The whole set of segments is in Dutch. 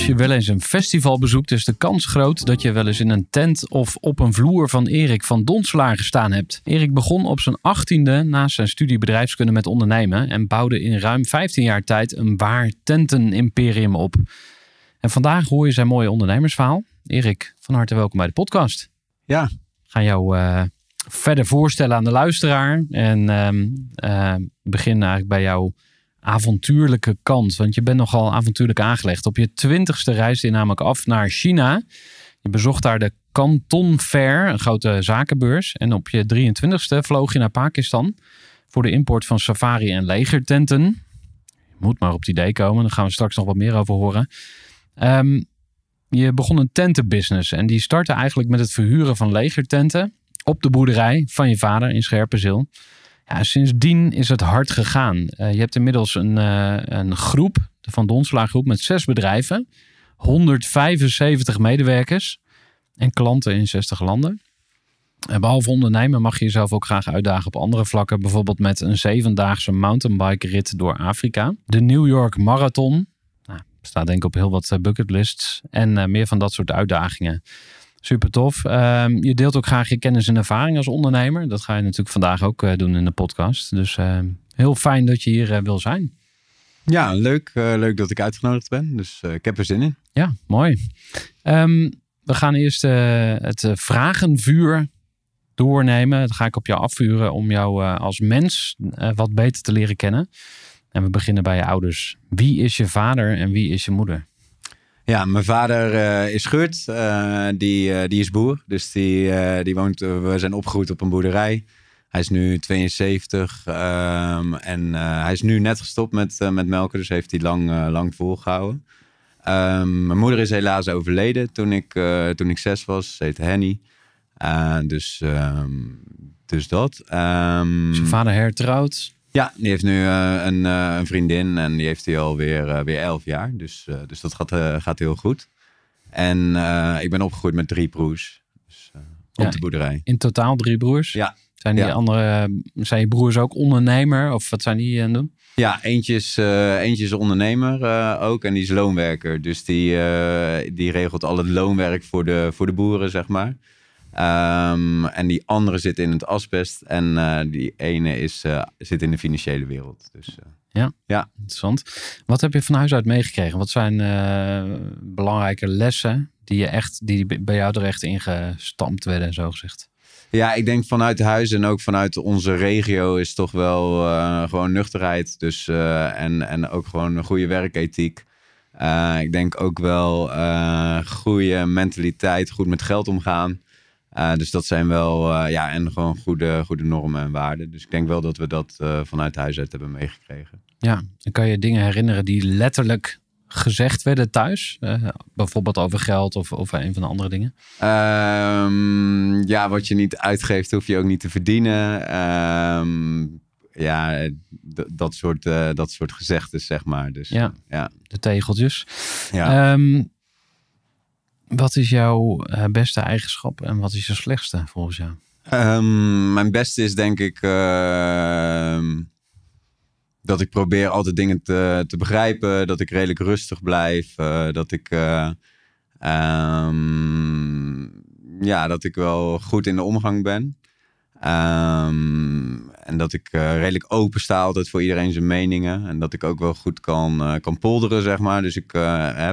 Als je wel eens een festival bezoekt, is de kans groot dat je wel eens in een tent of op een vloer van Erik van Donslaar gestaan hebt. Erik begon op zijn achttiende naast zijn studie bedrijfskunde met ondernemen en bouwde in ruim 15 jaar tijd een waar tentenimperium op. En vandaag hoor je zijn mooie ondernemersverhaal. Erik, van harte welkom bij de podcast. Ja, gaan jou eh, verder voorstellen aan de luisteraar en eh, beginnen eigenlijk bij jouw avontuurlijke kant. Want je bent nogal avontuurlijk aangelegd. Op je twintigste reisde je namelijk af naar China. Je bezocht daar de Canton Fair, een grote zakenbeurs. En op je 23ste vloog je naar Pakistan voor de import van safari- en legertenten. Je moet maar op het idee komen, daar gaan we straks nog wat meer over horen. Ehm, je begon een tentenbusiness en die startte eigenlijk met het verhuren van legertenten op de boerderij van je vader in Scherpenzeel. Ja, sindsdien is het hard gegaan. Eh, je hebt inmiddels een, eh, een groep, de Van Donselaar groep, met zes bedrijven, 175 medewerkers en klanten in 60 landen. En behalve ondernemen mag je jezelf ook graag uitdagen op andere vlakken. Bijvoorbeeld met een zevendaagse mountainbike rit door Afrika. De New York Marathon. Nou, staat denk ik op heel wat eh, bucketlists. En eh, meer van dat soort uitdagingen. Super tof. Ehm, je deelt ook graag je kennis en ervaring als ondernemer. Dat ga je natuurlijk vandaag ook eh, doen in de podcast. Dus ehm, heel fijn dat je hier eh, wil zijn. ja leuk, eh, leuk dat ik uitgenodigd ben. Dus ik heb er zin in. Ja, mooi. Ehm, we gaan eerst het vragenvuur doornemen. Dat ga ik op jou afvuren om jou als mens wat beter te leren kennen. En we beginnen bij je ouders. Wie is je vader en wie is je moeder? Ja, mijn vader eh, is Geurt. eh, die, eh, die is boer. Dus die, die woont, we zijn opgegroeid op een boerderij. Hij is nu 72 ehm, en hij is nu net gestopt met, met melken. Dus heeft hij lang, lang volgehouden. Ehm, mijn moeder is helaas overleden toen ik, toen ik zes was. Ze heette Henny. Dus, ehm, dus dat. Je vader hertrouwd? Ja, die heeft nu eh, een, eh, een vriendin en die heeft hij alweer eh, weer elf jaar. Dus, dus dat gaat, gaat heel goed. En ik ben opgegroeid met drie broers. Dus, op Ja. de boerderij. In totaal drie broers? Ja. Zijn die Ja. andere, zijn je broers ook ondernemer? Of wat zijn die aan het doen? Ja, eentje is, eentje is ondernemer ook en die is loonwerker. Dus die, die regelt al het loonwerk voor de, voor de boeren, zeg maar. Ehm, en die andere zit in het asbest en eh, die ene is, eh, zit in de financiële wereld. Dus, eh, Interessant. Wat heb je van huis uit meegekregen? Wat zijn belangrijke lessen die, je echt, die bij jou er echt ingestampt werden, zo gezegd? Ja, ik denk vanuit huis en ook vanuit onze regio is toch wel gewoon nuchterheid. Dus, en, en ook gewoon een goede werkethiek. Ik denk ook wel goede mentaliteit, goed met geld omgaan. Eh, dus dat zijn wel, eh, ja, en gewoon goede, goede normen en waarden. Dus ik denk wel dat we dat eh, vanuit huis uit hebben meegekregen. Ja, en kan je dingen herinneren die letterlijk gezegd werden thuis? Bijvoorbeeld over geld of over een van de andere dingen? Ehm, ja, wat je niet uitgeeft, hoef je ook niet te verdienen. Ehm, ja, dat soort, dat soort gezegdes, zeg maar. Dus, Ja. ja. De tegeltjes. ja. Ehm, Wat is jouw eh, beste eigenschap en wat is je slechtste volgens jou? Ehm, mijn beste is denk ik ehm, dat ik probeer altijd dingen te, te begrijpen. Dat ik redelijk rustig blijf. eh, dat ik eh, ehm, ja, dat ik wel goed in de omgang ben. En dat ik redelijk open sta altijd voor iedereen zijn meningen. En dat ik ook wel goed kan, kan polderen, zeg maar. Dus ik,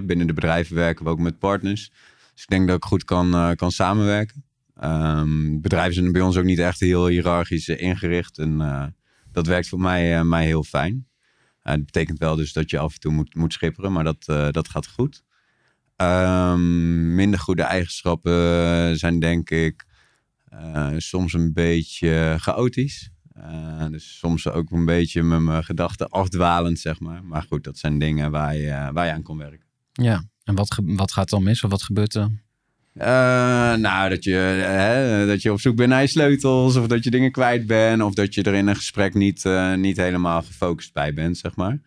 binnen de bedrijven werken we ook met partners. Dus ik denk dat ik goed kan, eh, kan samenwerken. Ehm, bedrijven zijn bij ons ook niet echt heel hiërarchisch eh, ingericht. En eh, dat werkt voor mij, mij heel fijn. Dat betekent wel dus dat je af en toe moet, moet schipperen, maar dat, dat gaat goed. Ehm, minder goede eigenschappen zijn denk ik soms een beetje chaotisch. Eh, dus soms ook een beetje met mijn gedachten afdwalend, zeg maar. Maar goed, dat zijn dingen waar je, waar je aan kon werken. Ja, en wat, wat gaat dan mis of wat gebeurt er? Eh, nou, dat je, hè, dat je op zoek bent naar je sleutels, of dat je dingen kwijt bent, of dat je er in een gesprek niet, eh, niet helemaal gefocust bij bent, zeg maar.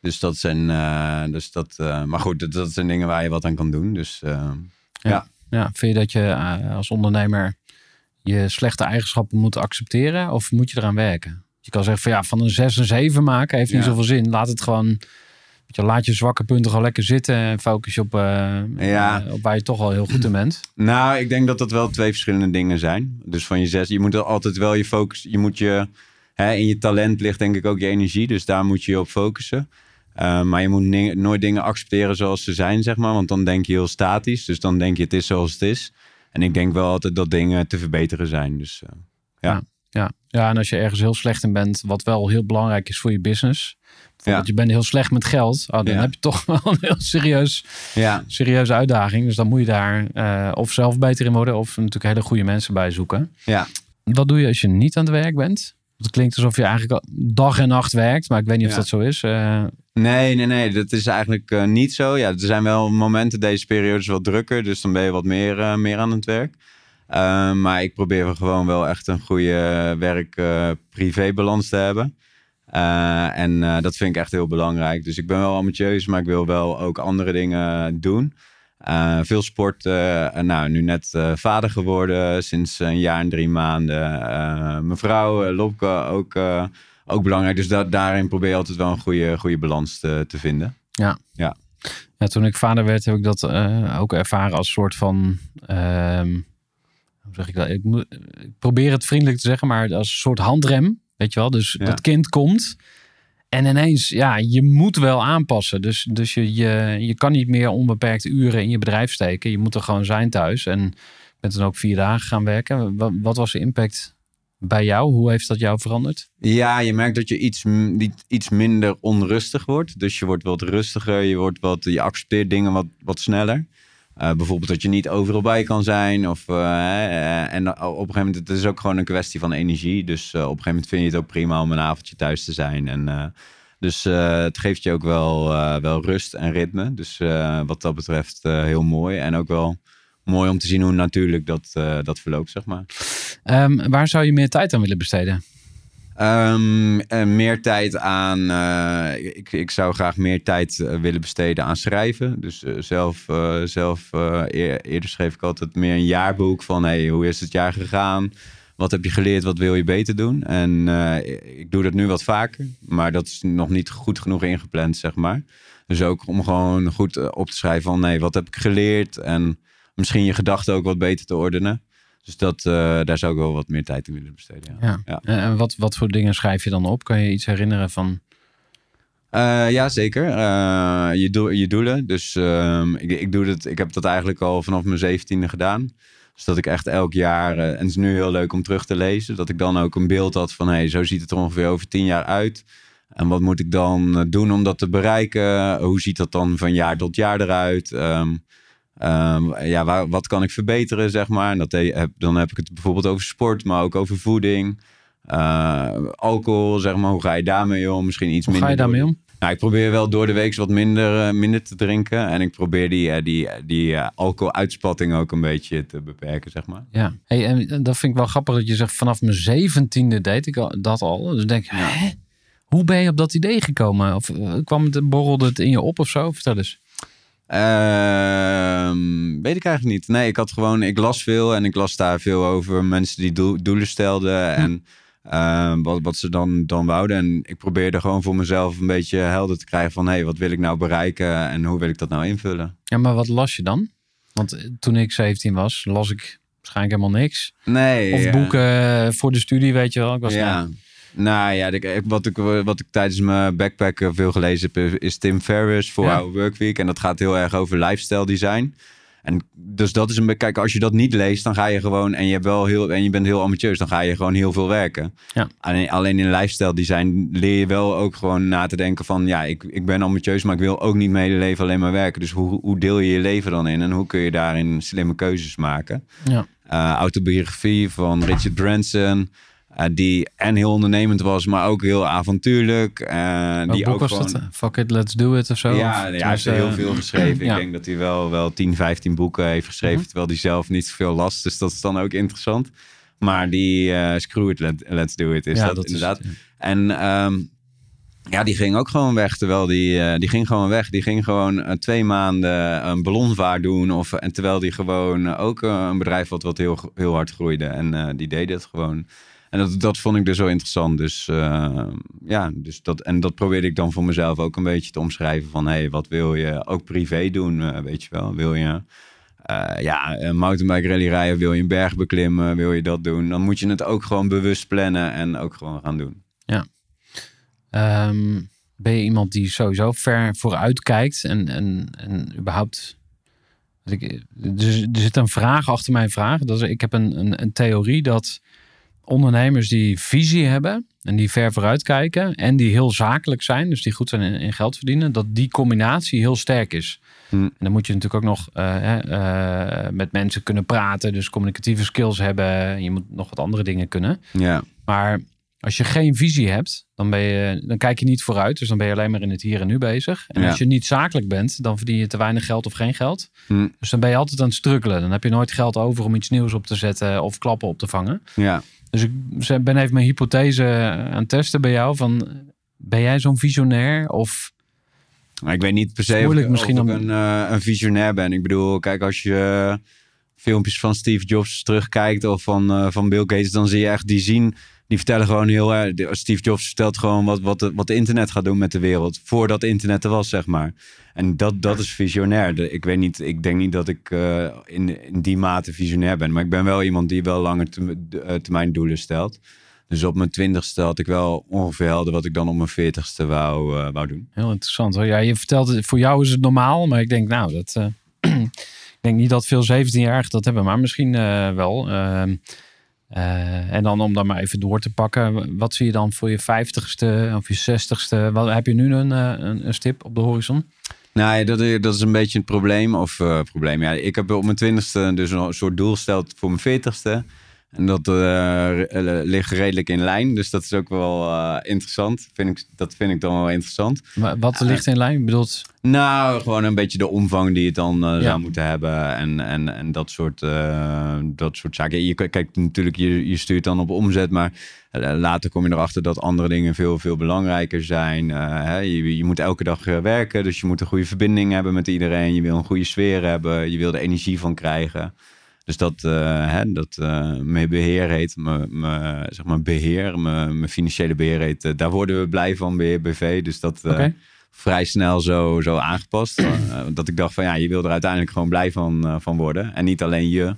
Dus dat zijn, eh, dus dat, maar goed, dat, dat zijn dingen waar je wat aan kan doen. Dus eh, Ja, vind je dat je als ondernemer je slechte eigenschappen moet accepteren of moet je eraan werken? Je kan zeggen van ja, van een 6 een 7 maken heeft niet Ja. zoveel zin. Laat het gewoon, je, laat je zwakke punten gewoon lekker zitten en focus je op, eh, Ja. eh, op waar je toch al heel goed in bent. Nou, ik denk dat dat wel twee verschillende dingen zijn. Dus van je zes, je moet er altijd wel je focus, je moet je, hè, in je talent ligt denk ik ook je energie, dus daar moet je je op focussen. Uh, maar je moet ni- nooit dingen accepteren zoals ze zijn, zeg maar, want dan denk je heel statisch. Dus dan denk je het is zoals het is. En ik denk wel altijd dat dingen te verbeteren zijn. Dus ja. Ja. ja, en als je ergens heel slecht in bent, wat wel heel belangrijk is voor je business. Bijvoorbeeld, je bent heel slecht met geld. Oh, dan Ja. heb je toch wel een heel serieus, ja. serieuze uitdaging. Dus dan moet je daar eh, of zelf beter in worden of natuurlijk hele goede mensen bij zoeken. Ja. Wat doe je als je niet aan het werk bent? Het klinkt alsof je eigenlijk dag en nacht werkt, maar ik weet niet of Ja. dat zo is. Eh, Nee, nee, nee. Dat is eigenlijk eh, niet zo. Ja, er zijn wel momenten, deze periode is wat drukker. Dus dan ben je wat meer, meer aan het werk. Maar ik probeer gewoon wel echt een goede werk-privé-balans te hebben. Eh, en eh, dat vind ik echt heel belangrijk. Dus ik ben wel ambitieus, maar ik wil wel ook andere dingen doen. Eh, veel sport. nou, nu net vader geworden sinds een jaar en drie maanden. Mijn vrouw, Lopke, ook, ook belangrijk. Dus da- daarin probeer je altijd wel een goede, goede balans te, te vinden. ja, toen ik vader werd, heb ik dat ook ervaren als soort van. ehm, hoe zeg ik dat? Ik probeer het vriendelijk te zeggen, maar als een soort handrem. Weet je wel? Dus Ja. dat kind komt. En ineens, ja, je moet wel aanpassen. Dus, dus je, je, je kan niet meer onbeperkte uren in je bedrijf steken. Je moet er gewoon zijn thuis. En bent dan ook vier dagen gaan werken. Wat, wat was de impact bij jou? Hoe heeft dat jou veranderd? Ja, je merkt dat je iets, iets minder onrustig wordt. Dus je wordt wat rustiger, je, wordt wat, je accepteert dingen wat, wat sneller. Eh, bijvoorbeeld dat je niet overal bij kan zijn. Of, eh, eh, en op een gegeven moment, het is ook gewoon een kwestie van energie. Dus op een gegeven moment vind je het ook prima om een avondje thuis te zijn. En, dus het geeft je ook wel, wel rust en ritme. Dus wat dat betreft heel mooi. En ook wel mooi om te zien hoe natuurlijk dat, dat verloopt, zeg maar. Ehm, waar zou je meer tijd aan willen besteden? Ehm, en meer tijd aan. eh, ik, ik zou graag meer tijd eh, willen besteden aan schrijven. Dus eh, zelf, zelf eer- eerder schreef ik altijd meer een jaarboek van hey, hoe is het jaar gegaan? Wat heb je geleerd? Wat wil je beter doen? En ik doe dat nu wat vaker, maar dat is nog niet goed genoeg ingepland, zeg maar. Dus ook om gewoon goed op te schrijven van nee, wat heb ik geleerd? En misschien je gedachten ook wat beter te ordenen. Dus dat, eh, daar zou ik wel wat meer tijd in willen besteden. Ja. Ja. Ja. En wat, wat voor dingen schrijf je dan op? Kan je iets herinneren van... Eh, ja, zeker. Eh, je, doel, je doelen. Dus ehm, ik, ik, doe dat, ik heb dat eigenlijk al vanaf mijn zeventiende gedaan. Dus dat ik echt elk jaar, eh, en het is nu heel leuk om terug te lezen, dat ik dan ook een beeld had van, hey, zo ziet het er ongeveer over tien jaar uit. En wat moet ik dan eh, doen om dat te bereiken? Hoe ziet dat dan van jaar tot jaar eruit? Ehm, ehm, ja, waar, wat kan ik verbeteren, zeg maar? En dat he- heb, dan heb ik het bijvoorbeeld over sport, maar ook over voeding. Eh, alcohol, zeg maar, hoe ga je daarmee om? Misschien iets Hoe minder. ga je daarmee om? nou, ik probeer wel door de week wat minder, eh, minder te drinken. En ik probeer die, eh, die, die alcoholuitspatting ook een beetje te beperken, zeg maar. Ja. Hey, en dat vind ik wel grappig dat je zegt vanaf mijn zeventiende deed ik al- dat al. Dus denk ik, hè? Hoe ben je op dat idee gekomen? Of kwam het, borrelde het in je op of zo? Vertel eens. Ehm, weet ik eigenlijk niet. Nee, ik had gewoon, ik las veel en ik las daar veel over mensen die doel- doelen stelden en ehm, wat, wat ze dan, dan wouden. En ik probeerde gewoon voor mezelf een beetje helder te krijgen van, hé, hey, wat wil ik nou bereiken en hoe wil ik dat nou invullen? Ja, maar wat las je dan? Want eh, toen ik 17 was, las ik waarschijnlijk helemaal niks. Nee. Of ja. boeken voor de studie, weet je wel. Ik was ja. nou, Nou ja, wat ik, wat ik tijdens mijn backpacken veel gelezen heb, is Tim Ferriss voor Ja. Our Workweek. En dat gaat heel erg over lifestyle design. En dus dat is een kijk, als je dat niet leest, dan ga je gewoon, en je, hebt wel heel, en je bent heel ambitieus, dan ga je gewoon heel veel werken. Ja. Alleen, alleen in lifestyle design leer je wel ook gewoon na te denken van, ja, ik, ik ben ambitieus, maar ik wil ook niet mijn hele leven alleen maar werken. Dus hoe, hoe deel je je leven dan in en hoe kun je daarin slimme keuzes maken? ja. eh, autobiografie van Richard Branson. Eh, die en heel ondernemend was, maar ook heel avontuurlijk. eh, Welk die boek ook was gewoon, dat? Fuck it, let's do it of zo? Ja, Of ja, hij heeft er heel veel geschreven. ja. Ik denk dat hij wel, wel 10, 15 boeken heeft geschreven, Mhm. terwijl hij zelf niet zoveel las. Dus dat is dan ook interessant. Maar die eh Screw it, let, let's do it is ja, dat, dat is inderdaad. het, En ehm, ja, die ging ook gewoon weg. Terwijl die, eh, die ging gewoon weg. Die ging gewoon eh, twee maanden een ballonvaart doen. Of, en terwijl die gewoon eh, ook eh, een bedrijf had wat heel, heel hard groeide. En eh, die deed het gewoon. En dat, dat vond ik dus zo interessant. Dus eh, ja, dus dat, en dat probeerde ik dan voor mezelf ook een beetje te omschrijven. Van hé, hey, wat wil je ook privé doen? eh, weet je wel, wil je... eh, ja, een mountainbike rally rijden, wil je een berg beklimmen, wil je dat doen, dan moet je het ook gewoon bewust plannen en ook gewoon gaan doen. Ehm, ben je iemand die sowieso ver vooruit kijkt en, en, en überhaupt... Ik, er, er zit een vraag achter mijn vraag. Dat is, ik heb een, een, een theorie dat ondernemers die visie hebben en die ver vooruit kijken en die heel zakelijk zijn, dus die goed zijn in, in geld verdienen, dat die combinatie heel sterk is. Hm. En dan moet je natuurlijk ook nog eh, eh, met mensen kunnen praten, dus communicatieve skills hebben. Je moet nog wat andere dingen kunnen. Ja, Maar als je geen visie hebt, dan, ben je, dan kijk je niet vooruit. Dus dan ben je alleen maar in het hier en nu bezig. En Ja. als je niet zakelijk bent, dan verdien je te weinig geld of geen geld. Hm. Dus dan ben je altijd aan het struggelen. Dan heb je nooit geld over om iets nieuws op te zetten of klappen op te vangen. ja. Dus ik ben even mijn hypothese aan het testen bij jou. Van, ben jij zo'n visionair? Of Maar ik weet niet per se of, ik- of misschien ik een, eh, een visionair ben. Ik bedoel, kijk, als je filmpjes van Steve Jobs terugkijkt of van, eh, van Bill Gates, dan zie je echt die zien. Die vertellen gewoon heel erg. Steve Jobs vertelt gewoon wat, wat, de- wat de internet gaat doen met de wereld. Voordat internet er was, zeg maar. En dat, dat is visionair. Ik weet niet, ik denk niet dat ik eh, in, in die mate visionair ben. Maar ik ben wel iemand die wel lange term- eh, termijn doelen stelt. Dus op mijn twintigste had ik wel ongeveer helder wat ik dan op mijn veertigste wou, eh, wou doen. heel interessant hoor. Ja, je vertelt het, voor jou is het normaal. Maar ik denk, nou, dat. ik denk niet dat veel 17-jarigen dat hebben, maar misschien wel. Eh, en dan om dan maar even door te pakken. Wat zie je dan voor je 50ste of je 60ste? Wat, heb je nu een, eh, een, een stip op de horizon? Nou dat, is- dat is een beetje het probleem. Of eh, probleem. Ja, ik heb op mijn twintigste dus een soort doel gesteld voor mijn veertigste. En dat eh, eh, ligt redelijk in lijn. Dus dat is ook wel eh, interessant. Vind ik, dat vind ik dan wel interessant. Wa- Wat ligt in lijn? Bedoelt, Nou, gewoon een beetje de omvang die het dan Ja. zou moeten hebben. En, en, en dat, soort, dat soort zaken. Je kijkt natuurlijk, je, je stuurt dan op omzet. Maar later kom je erachter dat andere dingen veel, veel belangrijker zijn. Hè, je, je moet elke dag werken. Dus je moet een goede verbinding hebben met iedereen. Je wil een goede sfeer hebben. Je wil er energie van krijgen. Dus dat, eh, hè, dat eh, mijn beheer heet, mijn, mijn, zeg maar beheer, mijn, mijn financiële beheer heet. eh, daar worden we blij van, beheer BV. Dus dat vrij snel zo, zo aangepast. Dat ik dacht van ja, je wil er uiteindelijk gewoon blij van, van worden. En niet alleen je.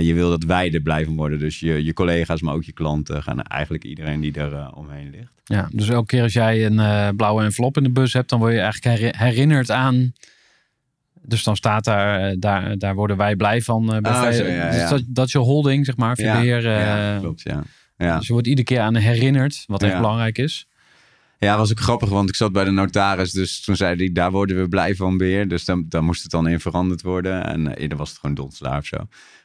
Je wil dat wij er blij van worden. Dus je, je collega's, maar ook je klanten. Gaan eigenlijk iedereen die er omheen ligt. ja, dus elke keer als jij een blauwe envelop in de bus hebt, dan word je eigenlijk her- herinnerd aan. Dus dan staat daar, eh, daar, daar worden wij blij van. Ah, zo, ja, ja. Dat, dat is je holding, zeg maar, voor je beheer. eh, ja, klopt, ja. Ja. Dus je wordt iedere keer aan herinnerd, wat echt Ja. belangrijk is. Ja, was ook grappig, want ik zat bij de notaris. Dus toen zei hij, daar worden we blij van weer. Dus dan, daar moest het dan in veranderd worden. En eh, eerder was het gewoon donselaar of zo.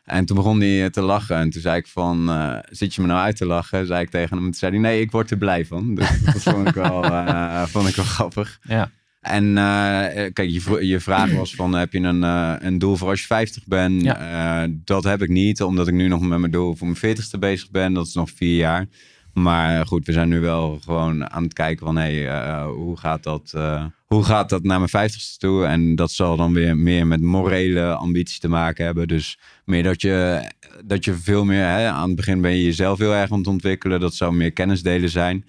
En toen begon hij te lachen. En toen zei ik van, zit je me nou uit te lachen? Zei ik tegen hem. Toen zei hij, nee, ik word er blij van. Dus dat vond ik wel, vond ik wel grappig. Ja, En eh, kijk, je, je vraag was van, heb je een, eh, een doel voor als je 50 bent? Eh, dat heb ik niet, omdat ik nu nog met mijn doel voor mijn 40ste bezig ben. Dat is nog vier jaar. Maar goed, we zijn nu wel gewoon aan het kijken van, hé, hey, eh, hoe gaat dat, eh, hoe gaat dat naar mijn vijftigste toe? En dat zal dan weer meer met morele ambitie te maken hebben. Dus meer dat je, dat je veel meer, hè, aan het begin ben je jezelf heel erg aan het ontwikkelen. Dat zou meer kennisdelen zijn.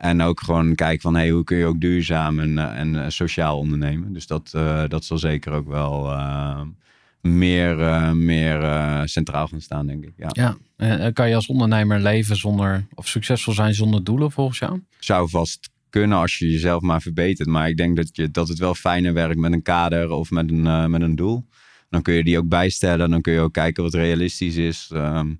En ook gewoon kijken van, hey, hoe kun je ook duurzaam en, eh, en eh, sociaal ondernemen. Dus dat, uh, dat zal zeker ook wel meer, meer centraal gaan staan, denk ik. Ja. ja. En kan je als ondernemer leven zonder, of succesvol zijn zonder doelen volgens jou? Zou vast kunnen als je jezelf maar verbetert. Maar ik denk dat, je, dat het wel fijner werkt met een kader of met een, uh, met een doel. Dan kun je die ook bijstellen. Dan kun je ook kijken wat realistisch is. Um,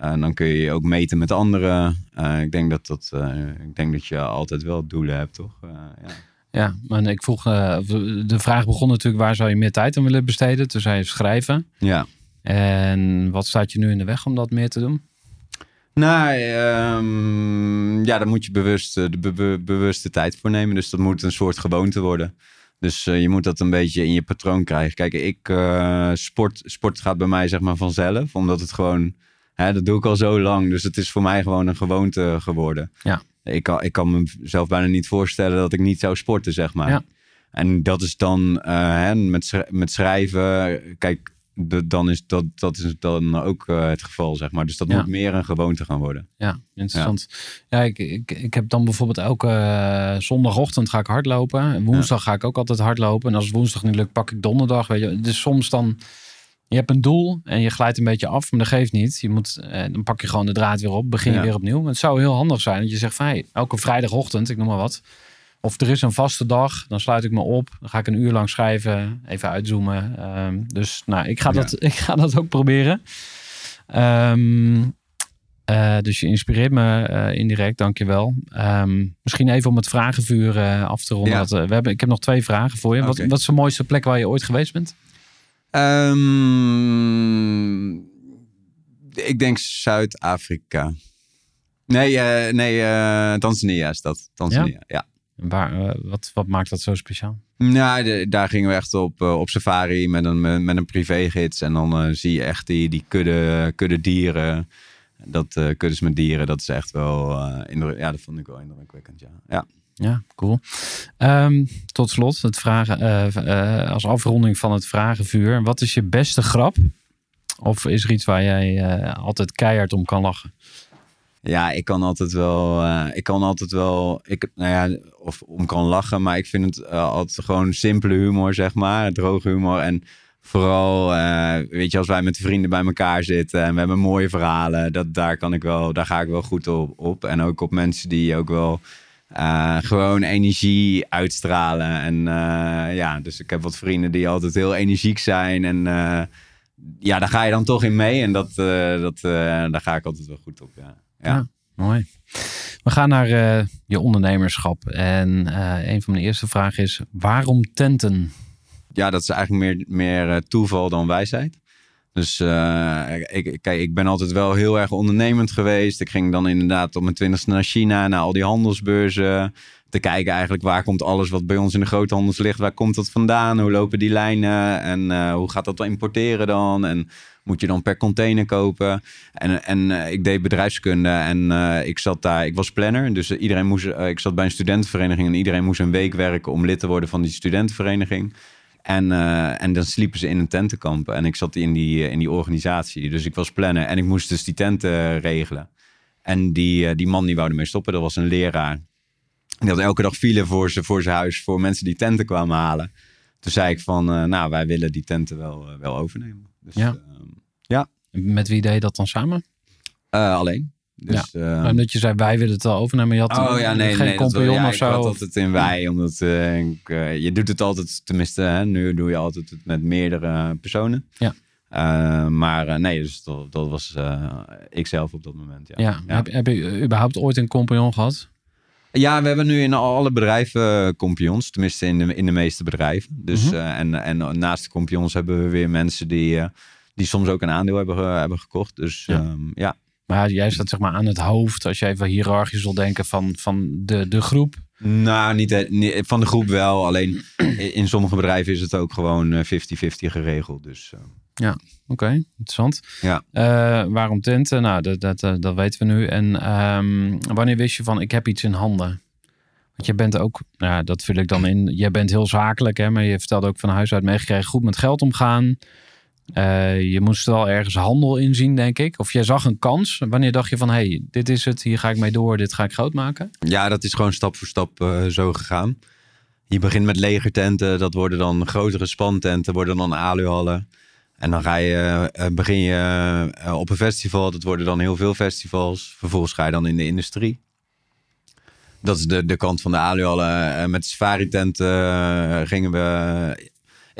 en dan kun je je ook meten met anderen. Uh, ik, denk dat dat, uh, ik denk dat je altijd wel doelen hebt, toch? ja. Ja, maar ik vroeg, de vraag begon natuurlijk, waar zou je meer tijd aan willen besteden? Toen zei je schrijven. Ja. En wat staat je nu in de weg om dat meer te doen? Nou, um, ja, daar moet je bewust, de be be bewuste tijd voor nemen. Dus dat moet een soort gewoonte worden. Dus je moet dat een beetje in je patroon krijgen. Kijk, ik, sport, sport gaat bij mij zeg maar vanzelf. Omdat het gewoon, hè, dat doe ik al zo lang. Dus het is voor mij gewoon een gewoonte geworden. Ja. Ik kan, ik kan mezelf bijna niet voorstellen dat ik niet zou sporten, zeg maar. Ja. En dat is dan uh, hè, met, met schrijven. Kijk, de, dan is dat, dat is dan ook uh, het geval, zeg maar. Dus dat Ja. moet meer een gewoonte gaan worden. Ja, interessant. Ja, ik, ik, ik heb dan bijvoorbeeld elke eh, zondagochtend ga ik hardlopen. En woensdag ga ik ook altijd hardlopen. En als het woensdag niet lukt, pak ik donderdag. Weet je. Dus soms dan, je hebt een doel en je glijdt een beetje af, maar dat geeft niet. Je moet, eh, dan pak je gewoon de draad weer op, begin je Ja. weer opnieuw. Maar het zou heel handig zijn dat je zegt van, hey, elke vrijdagochtend, ik noem maar wat. Of er is een vaste dag, dan sluit ik me op. Dan ga ik een uur lang schrijven, even uitzoomen. Ehm, dus nou, ik ga, Ja. dat, ik ga dat ook proberen. Ehm, eh, dus je inspireert me eh, indirect, dankjewel. Ehm misschien even om het vragenvuur eh, af te ronden. Ja. Eh, we hebben, ik heb nog twee vragen voor je. Wat, wat is de mooiste plek waar je ooit geweest bent? Ehm, ik denk Zuid-Afrika. Nee, eh, nee eh, Tanzania is dat. Tanzania, ja. Waar, eh, wat, wat maakt dat zo speciaal? Nou, de- daar gingen we echt op, op safari met een, met, met een privégids. En dan zie je echt die, die kudde, kudde dieren. Dat uh, kuddes met dieren, dat is echt wel... ja, dat vond ik wel indrukwekkend, ja. ja. Ja, cool. Ehm, tot slot, het vragen, eh, eh, als afronding van het vragenvuur. Wat is je beste grap? Of is er iets waar jij eh, altijd keihard om kan lachen? Ja, ik kan altijd wel, ik kan altijd wel, ik, nou ja, of om kan lachen, maar ik vind het altijd gewoon simpele humor, zeg maar, droge humor. En vooral, weet je, als wij met vrienden bij elkaar zitten en we hebben mooie verhalen, dat, daar kan ik wel, daar ga ik wel goed op. op. En ook op mensen die ook wel eh, gewoon energie uitstralen. En eh, ja, dus ik heb wat vrienden die altijd heel energiek zijn en eh, ja, daar ga je dan toch in mee. En dat, dat, daar ga ik altijd wel goed op, ja. ja. Ja. Mooi. We gaan naar je ondernemerschap. En een van mijn eerste vragen is: waarom tenten? ja, dat is eigenlijk meer, meer toeval dan wijsheid. Dus eh, ik, ik ben altijd wel heel erg ondernemend geweest. Ik ging dan inderdaad op mijn twintigste naar China, naar al die handelsbeurzen. Te kijken eigenlijk waar komt alles wat bij ons in de groothandels ligt, waar komt dat vandaan? Hoe lopen die lijnen? En eh, hoe gaat dat wel importeren dan? En moet je dan per container kopen? En, en eh, ik deed bedrijfskunde en ik zat daar, ik was planner. Dus iedereen moest, ik zat bij een studentenvereniging en iedereen moest een week werken om lid te worden van die studentenvereniging. En, eh, en dan sliepen ze in een tentenkamp. En ik zat in die, eh, in die organisatie. Dus ik was planner en ik moest dus die tenten regelen. En die, eh, die man die wou ermee stoppen, dat was een leraar. Die had elke dag file voor zijn voor zijn huis voor mensen die tenten kwamen halen. Toen zei ik van, eh, nou, wij willen die tenten wel, eh, wel overnemen. Dus, Ja. ehm, Met wie deed je dat dan samen? eh, alleen. Dus, eh, Omdat je zei: wij willen het wel overnemen. Je had Oh ja, nee, geen nee. dat wel- compagnon ja, of ik zo. had altijd in wij, omdat eh, ik, eh, je doet het altijd, tenminste, hè, nu doe je altijd het met meerdere personen. Ja. Eh, maar nee, dus dat, dat was eh ikzelf op dat moment. Ja. ja. Ja. Heb, heb je überhaupt ooit een compagnon gehad? Ja, we hebben nu in alle bedrijven compagnons, tenminste in de, in de meeste bedrijven. Dus, Mhm. en, en naast de compagnons hebben we weer mensen die, die soms ook een aandeel hebben, hebben gekocht. Dus Ja. ja. ja. Maar jij staat zeg maar aan het hoofd, als je even hiërarchisch wil denken, van, van de, de groep. Nou, niet, he- niet- van de groep wel. Alleen in sommige bedrijven is het ook gewoon eh, 50-50 geregeld. Dus eh, Oké, interessant. Ja. Eh, waarom tenten? Nou, dat, dat, eh, dat weten we nu. En ehm, wanneer wist je van, ik heb iets in handen? Want je bent ook, nou, ja, dat vul ik dan in. Je bent heel zakelijk, hè, maar je vertelde ook van huis uit meegekregen goed met geld omgaan. Eh, je moest wel ergens handel inzien, denk ik. Of jij zag een kans. Wanneer dacht je van, hey, dit is het, hier ga ik mee door, dit ga ik groot maken? Ja, dat is gewoon stap voor stap eh, zo gegaan. Je begint met legertenten, dat worden dan grotere spantenten, worden dan aluhallen. En dan ga je, eh, begin je op een festival, dat worden dan heel veel festivals. Vervolgens ga je dan in de industrie. Dat is de, de kant van de aluhallen. Met safari-tenten gingen we...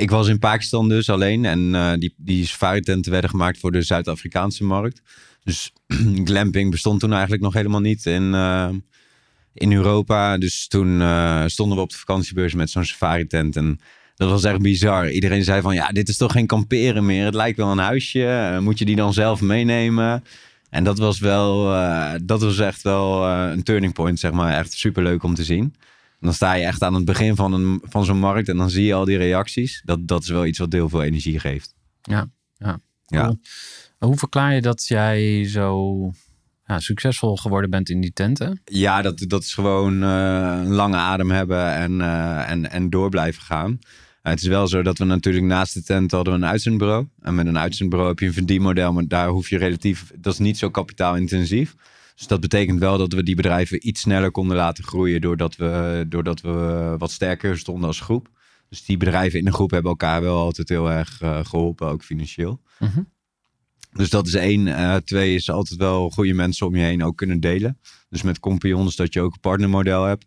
Ik was in Pakistan dus alleen. En eh, die, die safari-tenten werden gemaakt voor de Zuid-Afrikaanse markt. Dus glamping bestond toen eigenlijk nog helemaal niet in, eh, in Europa. Dus toen eh, stonden we op de vakantiebeurs met zo'n safari-tent. En dat was echt bizar. Iedereen zei van, ja, dit is toch geen kamperen meer. Het lijkt wel een huisje. Moet je die dan zelf meenemen? En dat was wel, dat was echt wel een turning point, zeg maar. Echt superleuk om te zien. Dan sta je echt aan het begin van, een, van zo'n markt en dan zie je al die reacties. Dat, dat is wel iets wat heel veel energie geeft. Ja, ja. Ja. Cool. Hoe verklaar je dat jij zo ja, succesvol geworden bent in die tenten? Ja, dat, dat is gewoon eh, een lange adem hebben en, eh, en, en door blijven gaan. Eh, het is wel zo dat we natuurlijk naast de tent hadden we een uitzendbureau. En met een uitzendbureau heb je een verdienmodel, maar daar hoef je relatief, dat is niet zo kapitaalintensief. Dus dat betekent wel dat we die bedrijven iets sneller konden laten groeien doordat we, doordat we wat sterker stonden als groep. Dus die bedrijven in de groep hebben elkaar wel altijd heel erg eh, geholpen, ook financieel. Mhm. Dus dat is één. Eh, twee is altijd wel goede mensen om je heen ook kunnen delen. Dus met compagnons dat je ook een partnermodel hebt.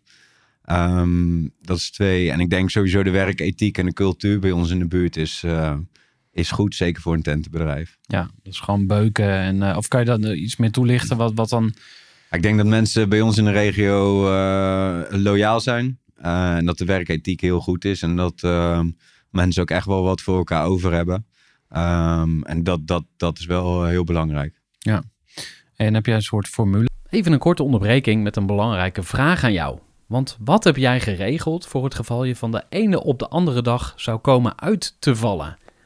Ehm, dat is twee. En ik denk sowieso de werkethiek en de cultuur bij ons in de buurt is, eh, is goed. Zeker voor een tentenbedrijf. Ja, dat is gewoon beuken. En, eh, of kan je dat eh, iets meer toelichten? Wat, wat dan... Ik denk dat mensen bij ons in de regio eh, loyaal zijn. Eh, en dat de werkethiek heel goed is. En dat ehm, mensen ook echt wel wat voor elkaar over hebben. Ehm, en dat, dat, dat is wel heel belangrijk. En heb jij een soort formule? Even een korte onderbreking met een belangrijke vraag aan jou. Want wat heb jij geregeld voor het geval je van de ene op de andere dag zou komen uit te vallen?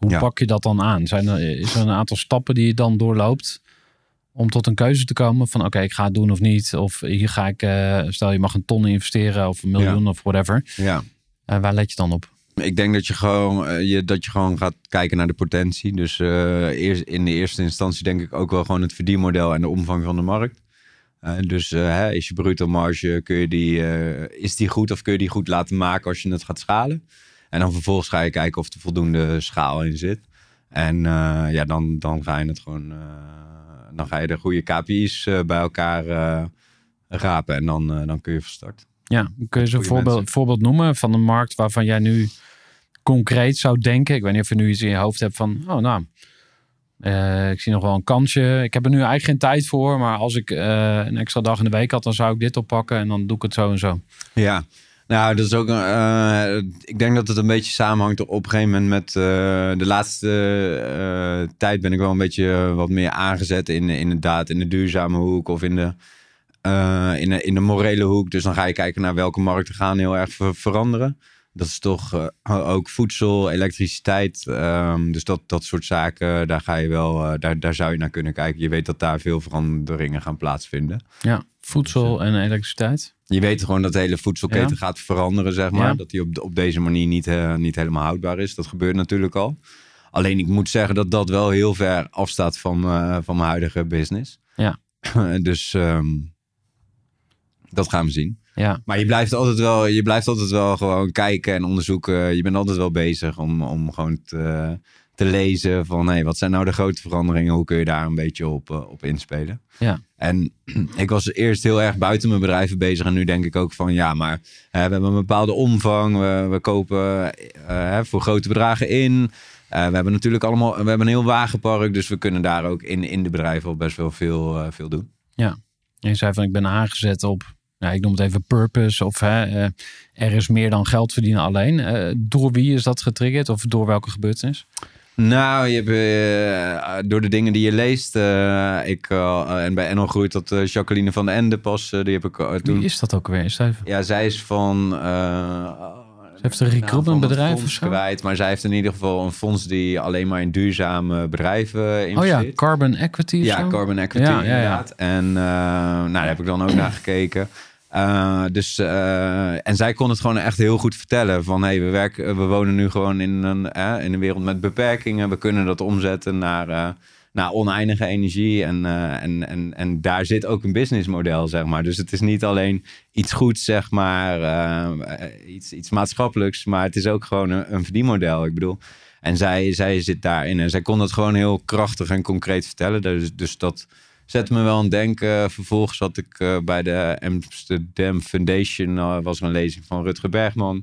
hoe Ja. pak je dat dan aan? Zijn er, is er een aantal stappen die je dan doorloopt om tot een keuze te komen van oké, ik ga het doen of niet. Of hier ga ik, eh, stel je mag een ton investeren of een miljoen of whatever. Ja. Eh, waar let je dan op? Ik denk dat je gewoon, eh, je, dat je gewoon gaat kijken naar de potentie. Dus eerst, in de eerste instantie denk ik ook wel gewoon het verdienmodel en de omvang van de markt. Dus hè, is je bruto marge, kun je die, is die goed of kun je die goed laten maken als je het gaat schalen? En dan vervolgens ga je kijken of er voldoende schaal in zit. En eh, ja, dan, dan ga je het gewoon, eh, dan ga je de goede KPI's eh, bij elkaar rapen en dan, dan kun je van start. Ja, kun je een voorbeeld, voorbeeld noemen van een markt waarvan jij nu concreet zou denken? Ik weet niet of je nu iets in je hoofd hebt van, oh nou, ik zie nog wel een kansje. Ik heb er nu eigenlijk geen tijd voor, maar als ik een extra dag in de week had, dan zou ik dit oppakken en dan doe ik het zo en zo. Ja, nou, dat is ook. eh, ik denk dat het een beetje samenhangt op een gegeven moment met eh, de laatste eh, tijd ben ik wel een beetje wat meer aangezet in inderdaad in de duurzame hoek of in de, in de in de morele hoek. Dus dan ga je kijken naar welke markten gaan heel erg ver- veranderen. Dat is toch ook voedsel, elektriciteit. ehm, dus dat, dat soort zaken, daar ga je wel, daar, daar zou je naar kunnen kijken. Je weet dat daar veel veranderingen gaan plaatsvinden. Ja, voedsel en elektriciteit. Je weet gewoon dat de hele voedselketen Ja. gaat veranderen, zeg maar. Ja. Dat die op, op deze manier niet, eh, niet helemaal houdbaar is. Dat gebeurt natuurlijk al. Alleen ik moet zeggen dat dat wel heel ver afstaat van, eh, van mijn huidige business. Ja. dus ehm, dat gaan we zien. Ja, Maar je blijft altijd wel, je blijft altijd wel gewoon kijken en onderzoeken. Je bent altijd wel bezig om, om gewoon te, te lezen van hey, wat zijn nou de grote veranderingen? Hoe kun je daar een beetje op, uh, op inspelen? Ja. En ik was eerst heel erg buiten mijn bedrijven bezig. En nu denk ik ook van ja, maar we hebben een bepaalde omvang. We, we kopen uh, voor grote bedragen in. Uh, we hebben natuurlijk allemaal, we hebben een heel wagenpark. Dus we kunnen daar ook in, in de bedrijven al best wel veel, veel doen. Ja, je zei van ik ben aangezet op ik noem het even purpose of hè, er is meer dan geld verdienen alleen. door wie is dat getriggerd of door welke gebeurtenis? Nou, je hebt, uh, door de dingen die je leest. Uh, ik, uh, en bij Enel groeit dat Jacqueline van den Ende pas. die heb ik toen. Wie is dat ook weer? Even... Ja, zij is van. ze heeft een recruitment bedrijf of zo? Kwijt, maar zij heeft in ieder geval een fonds die alleen maar in duurzame bedrijven investeert. Oh ja, carbon equity. Ja, zo? carbon equity. Ja, ja, ja. En nou, daar heb ik dan ook naar gekeken. Uh, dus, uh, en zij kon het gewoon echt heel goed vertellen. Van hey, we, werken, we wonen nu gewoon in een, in een wereld met beperkingen. We kunnen dat omzetten naar, naar oneindige energie. En, en, en, en daar zit ook een businessmodel, zeg maar. Dus het is niet alleen iets goeds, zeg maar. iets, iets maatschappelijks. Maar het is ook gewoon een, een verdienmodel. Ik bedoel. En zij, zij zit daarin. En zij kon het gewoon heel krachtig en concreet vertellen. Dus, dus dat zette me wel aan het denken. Vervolgens had ik uh, bij de Amsterdam Foundation, uh, was er een lezing van Rutger Bergman.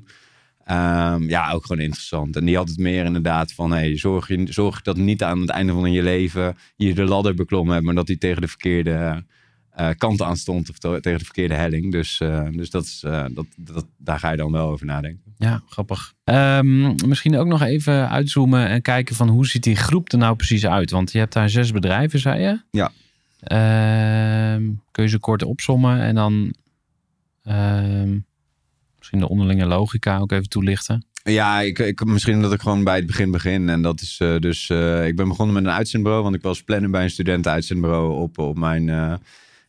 Um, ja, ook gewoon interessant. En die had het meer inderdaad van, hey, zorg, je, zorg dat niet aan het einde van je leven je de ladder beklommen hebt, maar dat die tegen de verkeerde uh, kant aan stond of tegen de verkeerde helling. Dus, dus dat is, dat, dat, daar ga je dan wel over nadenken. Ja, grappig. Um, misschien ook nog even uitzoomen en kijken van hoe ziet die groep er nou precies uit? Want je hebt daar zes bedrijven, zei je? Ja. Uh, kun je ze kort opsommen en dan uh, misschien de onderlinge logica ook even toelichten? Ja, ik, ik, misschien dat ik gewoon bij het begin begin. En dat is uh, dus, uh, ik ben begonnen met een uitzendbureau, want ik was planner bij een studentenuitzendbureau op, op mijn, uh,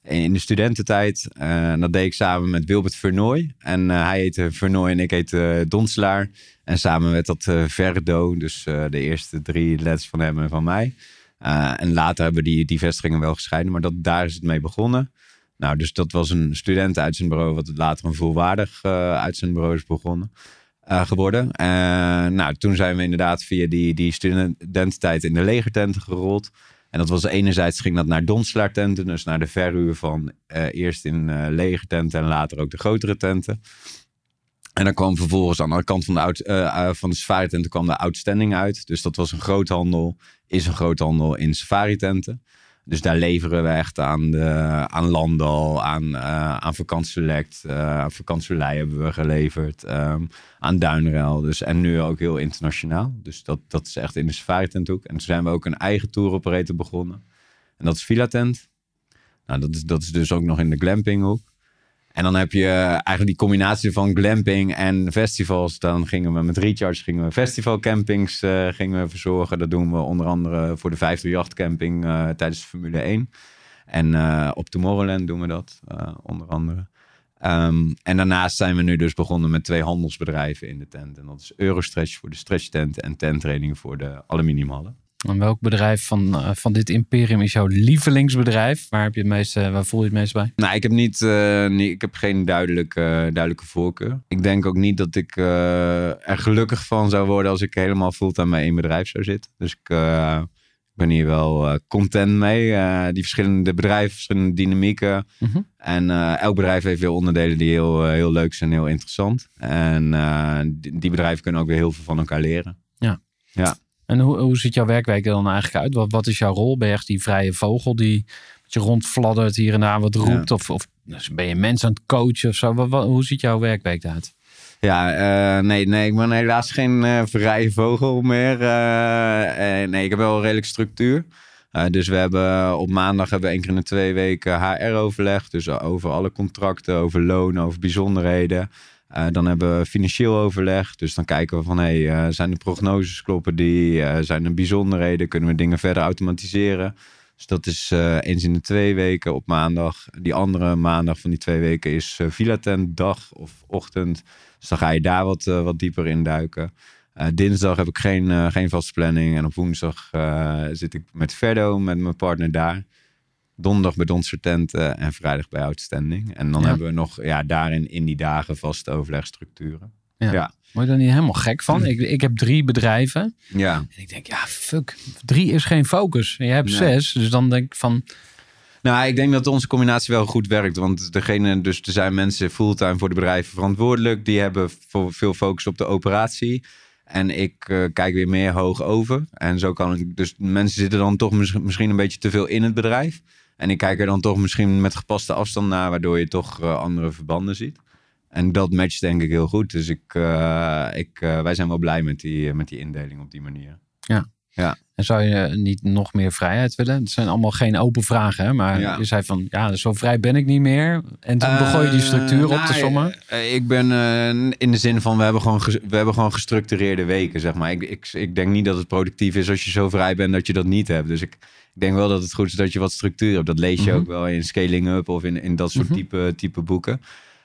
in de studententijd. En dat deed ik samen met Wilbert Vernooy. En hij heette Vernooy en ik heette Donselaar. En samen met dat Verdo, dus de eerste drie letters van hem en van mij. Uh, en later hebben die, die vestigingen wel gescheiden, maar dat, daar is het mee begonnen. Nou, dus dat was een studentenuitzendbureau, wat later een volwaardig uh, uitzendbureau is begonnen, uh, geworden. nou, toen zijn we inderdaad via die, die studententijd in de legertenten gerold. En dat was enerzijds ging dat naar Donselaar-tenten, dus naar de verhuur van eerst in legertenten en later ook de grotere tenten. En dan kwam vervolgens aan de kant van de, oud, uh, van de safari-tenten kwam de outstanding uit. Dus dat was een groothandel, is een groothandel in safari-tenten. Dus daar leveren we echt aan, de, aan Landal, aan, uh, aan Vakantselect, uh, hebben we geleverd, um, aan Duinrail. Dus, en nu ook heel internationaal. Dus dat, dat is echt in de safari-tenthoek. En toen zijn we ook een eigen tour operator begonnen. En dat is Villa Tent. Nou, dat is, dat is dus ook nog in de glampinghoek. En dan heb je eigenlijk die combinatie van glamping en festivals. Dan gingen we met Recharge gingen we festivalcampings uh, gingen we verzorgen. Dat doen we onder andere voor de 50 jachtcamping uh, tijdens de Formule 1. En op Tomorrowland doen we dat onder andere. Um, en daarnaast zijn we nu dus begonnen met twee handelsbedrijven in de tent. En dat is Eurostretch voor de stretchtenten en tenttrainingen voor de aluminiumhallen. En welk bedrijf van, uh, van dit imperium is jouw lievelingsbedrijf? Waar, heb je het meeste, waar voel je het meest bij? Nou, ik heb, niet, uh, nee, ik heb geen duidelijke, duidelijke voorkeur. Ik denk ook niet dat ik er gelukkig van zou worden als ik helemaal fulltime bij één bedrijf zou zitten. Dus ik, ben hier wel content mee. die verschillende bedrijven, verschillende dynamieken. Mhm. En elk bedrijf heeft weer onderdelen die heel, heel leuk zijn en heel interessant. En die, die bedrijven kunnen ook weer heel veel van elkaar leren. Ja. Ja. En hoe, hoe ziet jouw werkweek er dan eigenlijk uit? Wat, wat is jouw rol? Ben je echt die vrije vogel die je rondfladdert hier en daar wat roept? Ja. Of, of ben je mensen aan het coachen of zo? Wat, wat, hoe ziet jouw werkweek eruit? Ja, uh, nee, nee, ik ben helaas geen uh, vrije vogel meer. Uh, nee, ik heb wel een redelijk structuur. dus we hebben op maandag hebben we één keer in de twee weken HR-overleg. Dus over alle contracten, over loon, over bijzonderheden. Uh, dan hebben we financieel overleg. Dus dan kijken we van, hey, uh, zijn de prognoses kloppen die? Uh, zijn er bijzonderheden? Kunnen we dingen verder automatiseren? Dus dat is eens in de twee weken op maandag. Die andere maandag van die twee weken is Villa Tent dag of ochtend. Dus dan ga je daar wat, wat dieper in duiken. dinsdag heb ik geen, geen vaste planning. En op woensdag zit ik met Verdo, met mijn partner daar donderdag bij Donser Tenten en vrijdag bij Outstanding. En dan Ja. hebben we nog ja, daarin in die dagen vaste overlegstructuren. Ja. Ja. Word je daar niet helemaal gek van? Ik, ik heb drie bedrijven. Ja. En ik denk, ja, fuck. Drie is geen focus. Je hebt Nee. zes. Dus dan denk ik van, Nou, ik denk dat onze combinatie wel goed werkt. Want degene, dus er zijn mensen fulltime voor de bedrijven verantwoordelijk. Die hebben voor veel focus op de operatie. En ik eh, kijk weer meer hoog over. En zo kan ik. Dus mensen zitten dan toch mis- misschien een beetje te veel in het bedrijf. En ik kijk er dan toch misschien met gepaste afstand naar, waardoor je toch eh, andere verbanden ziet. En dat matcht denk ik heel goed. Dus ik, eh, ik, eh, wij zijn wel blij met die, met die indeling op die manier. En zou je niet nog meer vrijheid willen? Het zijn allemaal geen open vragen, hè? maar Ja. je zei van, ja, zo vrij ben ik niet meer. En toen begon je die structuur op nou, te sommen. eh, Ik ben in de zin van, we hebben, gewoon we hebben gewoon gestructureerde weken, zeg maar. Ik, ik, ik denk niet dat het productief is als je zo vrij bent dat je dat niet hebt. Dus ik, ik denk wel dat het goed is dat je wat structuur hebt. Dat lees je Mhm. ook wel in Scaling Up of in, in dat soort Mhm. type, type boeken.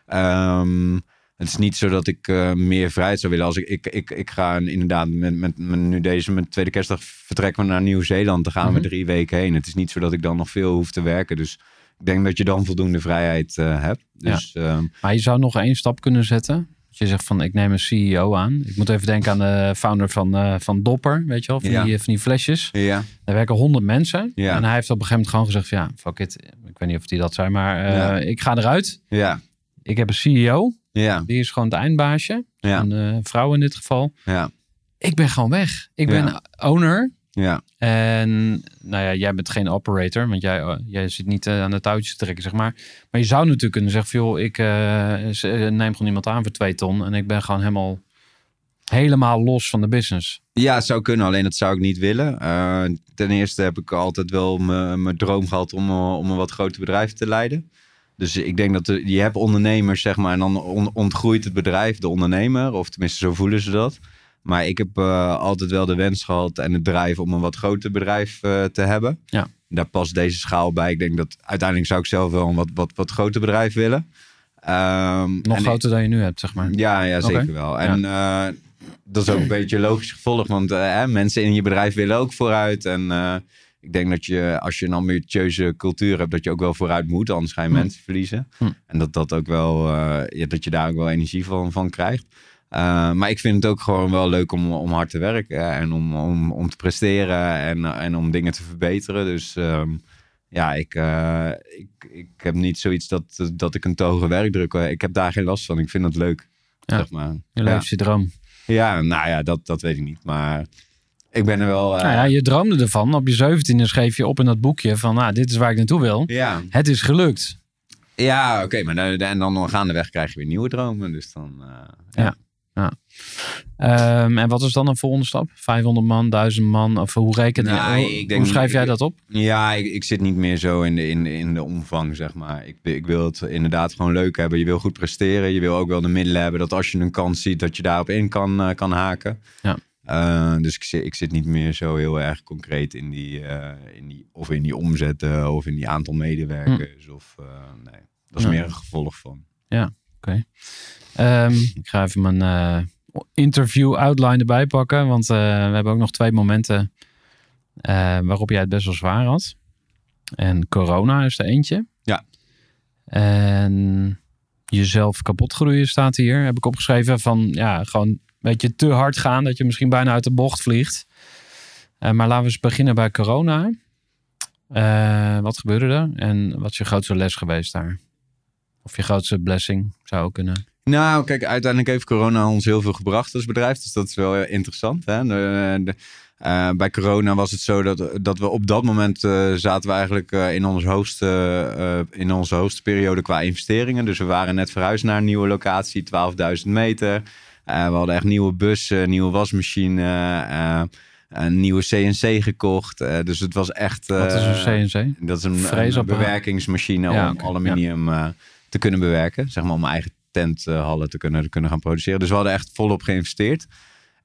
Ehm, het is niet zo dat ik eh, meer vrijheid zou willen. Als ik, ik, ik, ik ga inderdaad met, met, met nu deze, met tweede kerstdag vertrekken we naar Nieuw-Zeeland. Dan gaan we Mhm. drie weken heen. Het is niet zo dat ik dan nog veel hoef te werken. Dus ik denk dat je dan voldoende vrijheid eh, hebt. Dus ehm, Maar je zou nog één stap kunnen zetten. Je zegt van, ik neem een CEO aan. Ik moet even denken aan de founder van, eh, van Dopper, weet je wel, van, Ja. die, van die flesjes. ja, Daar werken honderd mensen. Ja. En hij heeft op een gegeven moment gewoon gezegd van, ja, fuck it. Ik weet niet of die dat zei, maar eh, Ja. ik ga eruit. ja, Ik heb een CEO. ja, Die is gewoon het eindbaasje. ja, Een eh, vrouw in dit geval. ja, Ik ben gewoon weg. Ik ben owner. Ja. En nou ja, jij bent geen operator, want jij, eh, jij zit niet eh, aan de touwtjes te trekken, zeg maar. Maar je zou natuurlijk kunnen zeggen, van, joh, ik eh, eh, neem gewoon iemand aan voor twee ton en ik ben gewoon helemaal, helemaal los van de business. Ja, het zou kunnen, alleen dat zou ik niet willen. Ten eerste heb ik altijd wel mijn droom gehad om, om een wat groter bedrijf te leiden. Dus ik denk dat je hebt ondernemers, zeg maar, en dan on- ontgroeit het bedrijf, de ondernemer. Of tenminste, zo voelen ze dat. Maar ik heb eh, altijd wel de wens gehad en het drijf om een wat groter bedrijf eh, te hebben. Ja. Daar past deze schaal bij. Ik denk dat uiteindelijk zou ik zelf wel een wat, wat, wat groter bedrijf willen. Ehm, Nog ik- groter dan je nu hebt, zeg maar. ja, ja zeker wel. En eh, dat is ook een beetje een logisch gevolg, want mensen in je bedrijf willen ook vooruit. En ik denk dat je, als je een ambitieuze cultuur hebt, dat je ook wel vooruit moet, anders ga je Hm. mensen verliezen. Hm. En dat, dat, ook wel, ja, dat je daar ook wel energie van, van krijgt. Eh, maar ik vind het ook gewoon wel leuk om, om hard te werken en om, om, om te presteren en, en om dingen te verbeteren. Dus ehm, ja, ik, eh, ik, ik heb niet zoiets dat, dat ik een te hoge werkdruk heb. Ik heb daar geen last van. Ik vind dat leuk. Ja. Zeg maar. Je ja. leeft je droom. ja, nou ja, dat, dat weet ik niet. Maar ik ben er wel... eh, Nou ja, je droomde ervan. Op je zeventiende schreef je op in dat boekje van, nou, dit is waar ik naartoe wil. ja, Het is gelukt. ja oké. maar dan, en dan gaandeweg krijg je weer nieuwe dromen. Dus dan... eh, Ja. Ehm, en wat is dan een volgende stap? 500 man, 1000 man? Of hoe reken je? Nou, hoe, ik denk- hoe schrijf jij ik- dat op? Ja, ik, ik zit niet meer zo in de, in, in de omvang, zeg maar. Ik, ik wil het inderdaad gewoon leuk hebben. Je wil goed presteren. Je wil ook wel de middelen hebben dat als je een kans ziet, dat je daarop in kan, eh, kan haken. Ja. Eh, dus ik zit, ik zit niet meer zo heel erg concreet in die, eh, in die of in die omzetten of in die aantal medewerkers. Of, eh, nee, dat is Ja. meer een gevolg van. Ehm, ik ga even mijn eh, interview outline erbij pakken. Want eh, we hebben ook nog twee momenten eh, waarop jij het best wel zwaar had. En corona is er eentje. Ja. En jezelf kapot groeien staat hier. Heb ik opgeschreven van ja, gewoon een beetje te hard gaan. Dat je misschien bijna uit de bocht vliegt. Maar laten we eens beginnen bij corona. Wat gebeurde er? En wat is je grootste les geweest daar? Of je grootste blessing zou ook kunnen. Nou, kijk, uiteindelijk heeft corona ons heel veel gebracht als bedrijf. Dus dat is wel eh, interessant. Hè? De, de, eh, bij corona was het zo dat, dat we op dat moment eh, zaten we eigenlijk in, ons hoogste, in onze hoogste periode qua investeringen. Dus we waren net verhuisd naar een nieuwe locatie, 12.000 meter. We hadden echt nieuwe bussen, nieuwe wasmachine, een nieuwe CNC gekocht. Dus het was echt... Wat is een CNC? Dat is een, bewerkingsmachine Ja, om aluminium eh, te kunnen bewerken. Zeg maar om eigen tenthallen te kunnen, kunnen gaan produceren. Dus we hadden echt volop geïnvesteerd.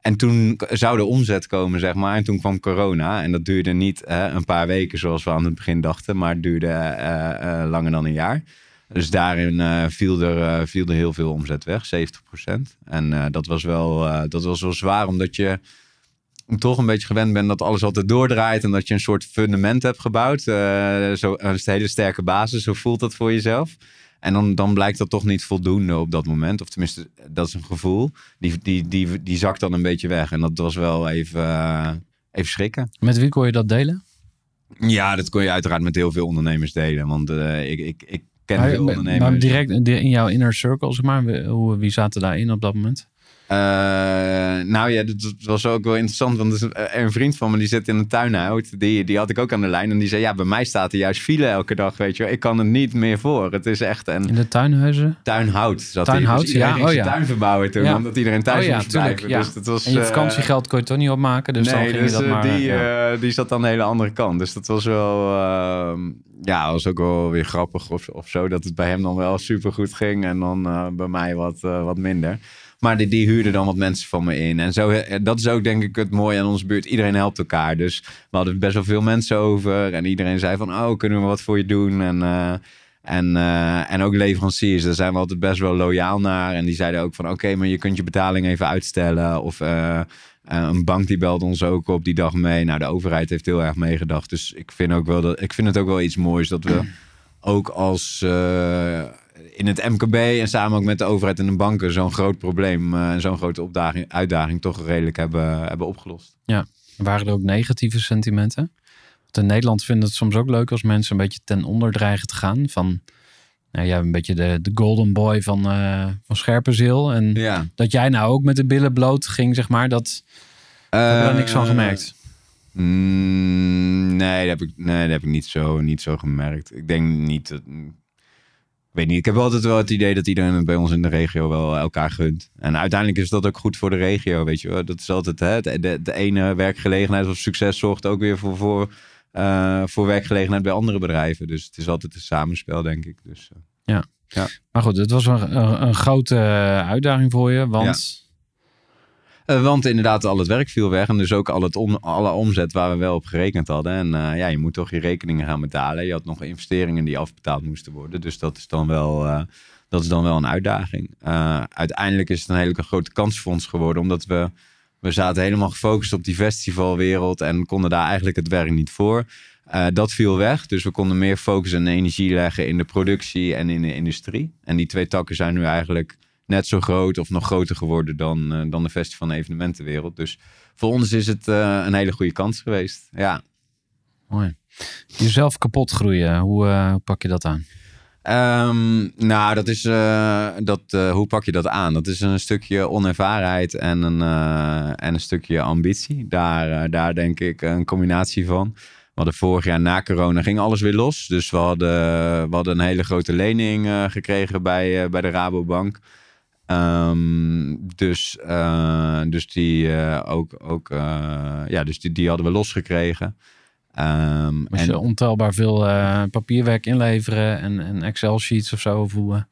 En toen zou de omzet komen, zeg maar. En toen kwam corona. En dat duurde niet eh, een paar weken zoals we aan het begin dachten. Maar het duurde eh, eh, langer dan een jaar. Dus daarin eh, viel, er, eh, viel er heel veel omzet weg, 70%. En eh, dat, was wel, eh, dat was wel zwaar, omdat je toch een beetje gewend bent dat alles altijd doordraait. En dat je een soort fundament hebt gebouwd. Eh, zo, een hele sterke basis, zo voelt dat voor jezelf. En dan, dan blijkt dat toch niet voldoende op dat moment. Of tenminste, dat is een gevoel. Die, die, die, die zakt dan een beetje weg. En dat was wel even, uh, even schrikken. Met wie kon je dat delen? Ja, dat kon je uiteraard met heel veel ondernemers delen. Want uh, ik, ik, ik ken maar, veel ondernemers. Maar direct in jouw inner circle, zeg maar. Wie zaten daarin op dat moment? Uh, nou ja, dat was ook wel interessant. Want een vriend van me die zit in een tuinhout. Die, die had ik ook aan de lijn. En die zei: Ja, bij mij staat er juist file elke dag. Weet je, ik kan er niet meer voor. Het is echt een. In de tuinhuizen? Tuinhout. Zat tuinhout, dus ja. Oh ja. tuin verbouwen toen. Ja. Omdat iedereen thuis oh, ja, moest blijven. Ja. Dus dat was, en je vakantiegeld kon je toch niet opmaken. Dus nee, dan ging dus, je dat maar. Die, ja. uh, die zat aan de hele andere kant. Dus dat was wel. Uh, ja, was ook wel weer grappig of, of zo. Dat het bij hem dan wel super goed ging. En dan uh, bij mij wat, wat minder. Maar die, die huurden dan wat mensen van me in. En zo, dat is ook denk ik het mooie aan onze buurt. Iedereen helpt elkaar. Dus we hadden best wel veel mensen over. En iedereen zei van, oh, kunnen we wat voor je doen? En, uh, en, uh, en ook leveranciers, daar zijn we altijd best wel loyaal naar. En die zeiden ook van, oké, maar je kunt je betaling even uitstellen. Of een bank die belt ons ook op die dag mee. Nou, de overheid heeft heel erg meegedacht. Dus ik vind, ook wel dat, ik vind het ook wel iets moois dat we ook als in het MKB en samen ook met de overheid en de banken zo'n groot probleem en uh, zo'n grote opdaging, uitdaging toch redelijk hebben, hebben opgelost. Ja, waren er ook negatieve sentimenten? Want in Nederland vinden het soms ook leuk als mensen een beetje ten onder dreigen te gaan. Van, nou ja, een beetje de, de golden boy van, uh, van Scherpenzeel. En ja. dat jij nou ook met de billen bloot ging, zeg maar, dat uh, heb je daar niks van gemerkt. Mm, nee, dat heb ik, nee, dat heb ik niet zo, niet zo gemerkt. Ik denk niet dat ik weet niet, ik heb altijd wel het idee dat iedereen het bij ons in de regio wel elkaar gunt. En uiteindelijk is dat ook goed voor de regio, weet je wel. Dat is altijd, hè, de, de, de ene werkgelegenheid of succes zorgt ook weer voor, voor, uh, voor werkgelegenheid bij andere bedrijven. Dus het is altijd een samenspel, denk ik. Dus, uh, ja. ja, maar goed, het was een, een, een grote uitdaging voor je, want... Ja. Uh, want inderdaad, al het werk viel weg. En dus ook al het alle omzet waar we wel op gerekend hadden. En uh, ja, je moet toch je rekeningen gaan betalen. Je had nog investeringen die afbetaald moesten worden. Dus dat is dan wel, uh, dat is dan wel een uitdaging. uiteindelijk is het een hele grote kansfonds geworden. Omdat we, we zaten helemaal gefocust op die festivalwereld. En konden daar eigenlijk het werk niet voor. dat viel weg. Dus we konden meer focus en energie leggen in de productie en in de industrie. En die twee takken zijn nu eigenlijk net zo groot of nog groter geworden dan, uh, dan de festival- en evenementenwereld. Dus voor ons is het uh, een hele goede kans geweest. Ja. Mooi. Jezelf kapot groeien, hoe uh, pak je dat aan? Um, nou, dat is, dat, hoe pak je dat aan? Dat is een stukje onervarenheid en een, en een stukje ambitie. Daar, daar denk ik een combinatie van. We hadden vorig jaar na corona ging alles weer los. Dus we hadden, we hadden een hele grote lening gekregen bij, bij de Rabobank. Um, dus, uh, dus die uh, ook, ook uh, ja, dus die, die hadden we losgekregen. Um, Moest je ontelbaar veel papierwerk inleveren en, en Excel-sheets of zo? Hoe,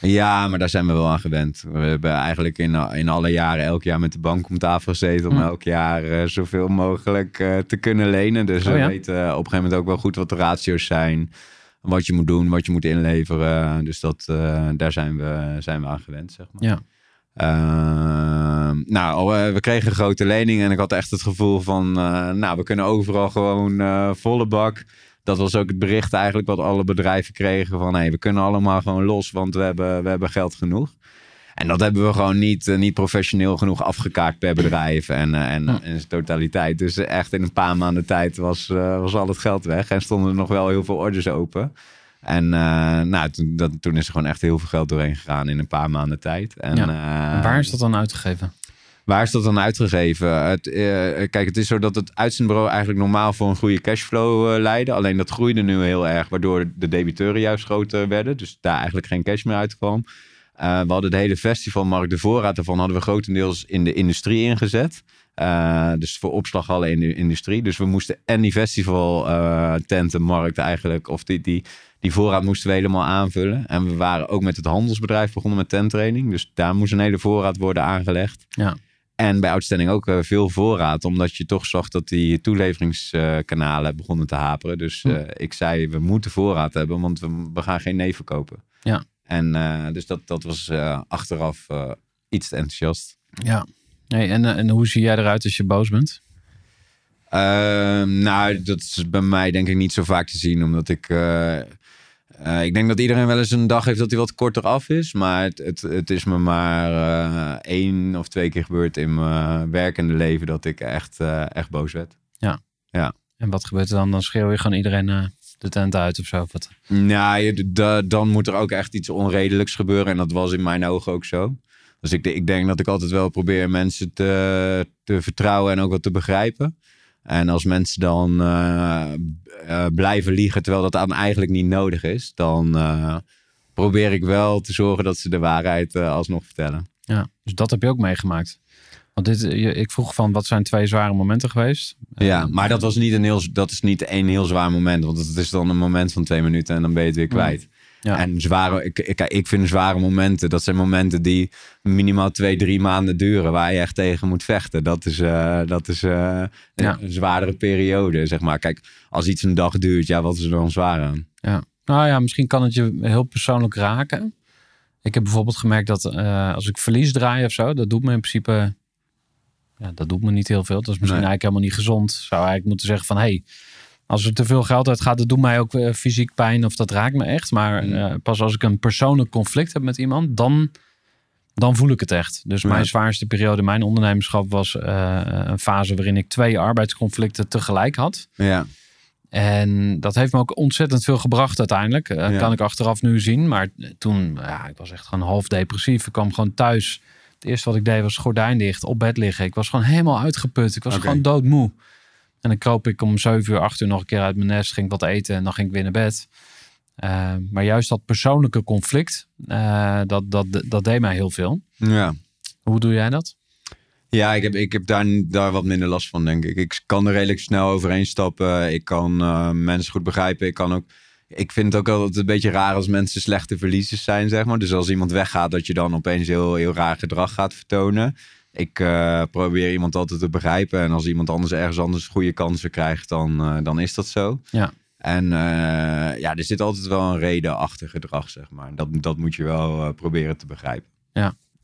Ja, maar daar zijn we wel aan gewend. We hebben eigenlijk in, in alle jaren elk jaar met de bank om tafel gezeten om hm. elk jaar zoveel mogelijk te kunnen lenen. Dus oh, we weten op een gegeven moment ook wel goed wat de ratio's zijn. Wat je moet doen, wat je moet inleveren. Dus dat, uh, daar zijn we, zijn we aan gewend, zeg maar. Ja. Uh, nou, we kregen een grote lening en ik had echt het gevoel van, uh, nou, we kunnen overal gewoon volle bak. Dat was ook het bericht eigenlijk wat alle bedrijven kregen van, hey, we kunnen allemaal gewoon los, want we hebben, we hebben geld genoeg. En dat hebben we gewoon niet, uh, niet professioneel genoeg afgekaart per bedrijf en, uh, en, en zijn totaliteit. Dus echt in een paar maanden tijd was, was al het geld weg en stonden er nog wel heel veel orders open. En nou, toen, dat, toen is er gewoon echt heel veel geld doorheen gegaan in een paar maanden tijd. En, Ja. eh, En waar is dat dan uitgegeven? Waar is dat dan uitgegeven? Het, eh, kijk, het is zo dat het uitzendbureau eigenlijk normaal voor een goede cashflow eh, leidde. Alleen dat groeide nu heel erg, waardoor de debiteuren juist groter werden. Dus daar eigenlijk geen cash meer uitkwam. Eh, we hadden de hele festivalmarkt, de voorraad daarvan hadden we grotendeels in de industrie ingezet. Eh, dus voor opslaghallen in de industrie. Dus we moesten en die festival eh, tentenmarkt eigenlijk, of die, die, die voorraad moesten we helemaal aanvullen. En we waren ook met het handelsbedrijf begonnen met tenttraining. Dus daar moest een hele voorraad worden aangelegd. Ja. En bij uitstelling ook veel voorraad, omdat je toch zag dat die toeleveringskanalen begonnen te haperen. Dus Hm. ik zei, we moeten voorraad hebben, want we, we gaan geen nee verkopen. Ja. En eh, dus dat, dat was eh, achteraf eh, iets te enthousiast. Ja. Hey, en, en hoe zie jij eruit als je boos bent? Ehm, nou, dat is bij mij denk ik niet zo vaak te zien, omdat ik. ik denk dat iedereen wel eens een dag heeft dat hij wat korter af is. Maar het, het, het is me maar één of twee keer gebeurd in mijn werkende leven dat ik echt, echt boos werd. En wat gebeurt er dan? Dan schreeuw je gewoon iedereen de tent uit of zo. Wat? Nou, dan moet er ook echt iets onredelijks gebeuren. En dat was in mijn ogen ook zo. Dus ik, ik denk dat ik altijd wel probeer mensen te, te vertrouwen en ook wat te begrijpen. En als mensen dan eh, eh, blijven liegen terwijl dat dan eigenlijk niet nodig is, dan eh, probeer ik wel te zorgen dat ze de waarheid alsnog vertellen. Ja, dus dat heb je ook meegemaakt. Want dit, ik vroeg van, wat zijn twee zware momenten geweest? Ja, Eh, maar dat, was niet een heel, dat is niet één heel zwaar moment. Want het is dan een moment van twee minuten en dan ben je het weer kwijt. Ja. En zware, ik, ik, ik vind zware momenten, dat zijn momenten die minimaal twee, drie maanden duren. Waar je echt tegen moet vechten. Dat is, eh, dat is eh, een, Ja. een zwaardere periode, zeg maar. Kijk, als iets een dag duurt, ja, wat is er dan zwaar aan? Nou ja, misschien kan het je heel persoonlijk raken. Ik heb bijvoorbeeld gemerkt dat eh, als ik verlies draai of zo, dat doet me in principe. Ja, dat doet me niet heel veel. Dat is misschien Nee. eigenlijk helemaal niet gezond. Zou eigenlijk moeten zeggen van hé, hey, als er te veel geld uitgaat, dat doet mij ook eh, fysiek pijn of dat raakt me echt. Maar Mm. eh, pas als ik een persoonlijk conflict heb met iemand, dan, dan voel ik het echt. Dus Ja. mijn zwaarste periode in mijn ondernemerschap was eh, een fase waarin ik twee arbeidsconflicten tegelijk had. Ja, En dat heeft me ook ontzettend veel gebracht uiteindelijk. Ja. Kan ik achteraf nu zien. Maar toen, ja, ik was echt gewoon half depressief. Ik kwam gewoon thuis. Het eerste wat ik deed was gordijn dicht, op bed liggen. Ik was gewoon helemaal uitgeput. Ik was gewoon doodmoe. En dan kroop ik om 7 uur, 8 uur nog een keer uit mijn nest. Ging wat eten en dan ging ik weer naar bed. Eh, maar juist dat persoonlijke conflict, eh, dat, dat, dat deed mij heel veel. ja. Hoe doe jij dat? Ja, ik heb, ik heb daar, daar wat minder last van, denk ik. Ik kan er redelijk snel overheen stappen. Ik kan eh, mensen goed begrijpen. Ik kan ook. Ik vind het ook altijd een beetje raar als mensen slechte verliezers zijn, zeg maar. Dus als iemand weggaat, dat je dan opeens heel, heel raar gedrag gaat vertonen. Ik eh, probeer iemand altijd te begrijpen. En als iemand anders ergens anders goede kansen krijgt, dan, eh, dan is dat zo. Ja. En eh, ja, er zit altijd wel een reden achter gedrag, zeg maar. Dat, dat moet je wel proberen te begrijpen.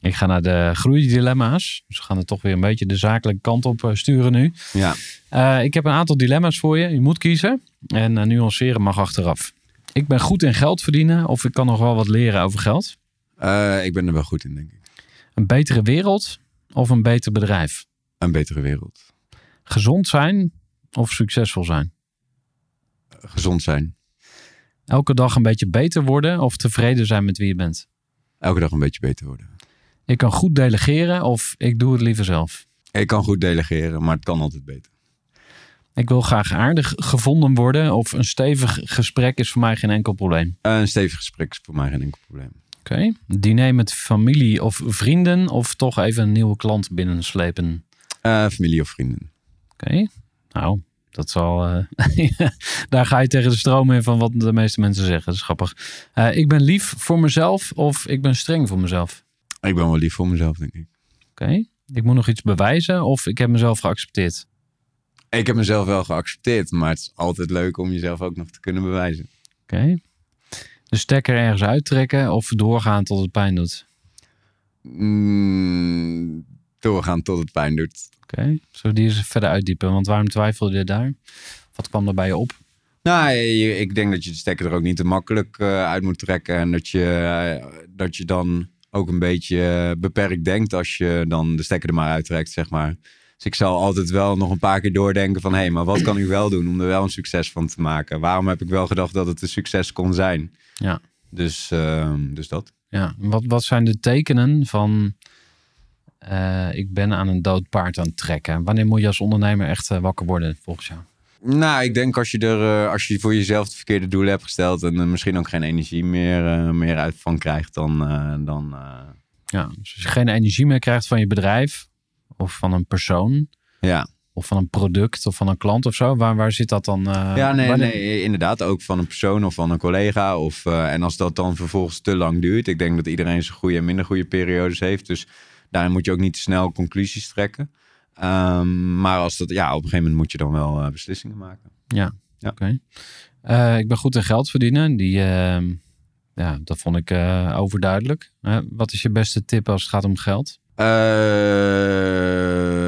Ik ga naar de groeidilemma's. Dus we gaan er toch weer een beetje de zakelijke kant op sturen nu. Ja. Ik heb een aantal dilemma's voor je. Je moet kiezen. En nuanceren mag achteraf. Ik ben goed in geld verdienen. Of ik kan nog wel wat leren over geld. Eh, ik ben er wel goed in, denk ik. Een betere wereld. Of een beter bedrijf. Een betere wereld. Gezond zijn. Of succesvol zijn. Gezond zijn. Elke dag een beetje beter worden. Of tevreden zijn met wie je bent. Elke dag een beetje beter worden. Ik kan goed delegeren. Of ik doe het liever zelf. Ik kan goed delegeren, maar het kan altijd beter. Ik wil graag aardig gevonden worden. Of een stevig gesprek is voor mij geen enkel probleem. Eh, een stevig gesprek is voor mij geen enkel probleem. Oké. Diner met familie of vrienden. Of toch even een nieuwe klant binnenslepen. Eh, familie of vrienden. Oké. Nou, dat zal. eh, daar ga je tegen de stroom in van wat de meeste mensen zeggen. Dat is grappig. Ik ben lief voor mezelf of ik ben streng voor mezelf. Ik ben wel lief voor mezelf, denk ik. Oké. Ik moet nog iets bewijzen of ik heb mezelf geaccepteerd. Ik heb mezelf wel geaccepteerd, maar het is altijd leuk om jezelf ook nog te kunnen bewijzen. Oké. De stekker ergens uittrekken of doorgaan tot het pijn doet. Mm, doorgaan tot het pijn doet. Oké. Zullen we die eens verder uitdiepen? Want waarom twijfelde je daar? Wat kwam er bij je op? Nou, ik denk dat je de stekker er ook niet te makkelijk eh, uit moet trekken. En dat je, eh, dat je dan ook een beetje eh, beperkt denkt als je dan de stekker er maar uittrekt, zeg maar. Dus ik zal altijd wel nog een paar keer doordenken van... hé, hey, maar wat kan ik wel doen om er wel een succes van te maken? Waarom heb ik wel gedacht dat het een succes kon zijn? Ja. Dus, ehm, dus dat. Ja. Wat, wat zijn de tekenen van. eh, ik ben aan een dood paard aan het trekken. Wanneer moet je als ondernemer echt eh, wakker worden, volgens jou? Nou, ik denk als je er eh, als je voor jezelf de verkeerde doelen hebt gesteld en er misschien ook geen energie meer, meer uit van krijgt, dan, dan Ja, dus als je geen energie meer krijgt van je bedrijf of van een persoon ja. of van een product of van een klant of zo, waar, waar zit dat dan? eh, ja, nee, wanneer- nee, inderdaad ook van een persoon of van een collega. Of, eh, en als dat dan vervolgens te lang duurt, ik denk dat iedereen zijn goede en minder goede periodes heeft, dus daarin moet je ook niet te snel conclusies trekken. Ehm, maar als dat, ja, op een gegeven moment moet je dan wel eh, beslissingen maken. Ja, Ja. oké. Ik ben goed in geld verdienen. Die, eh, ja, dat vond ik overduidelijk. Wat is je beste tip als het gaat om geld?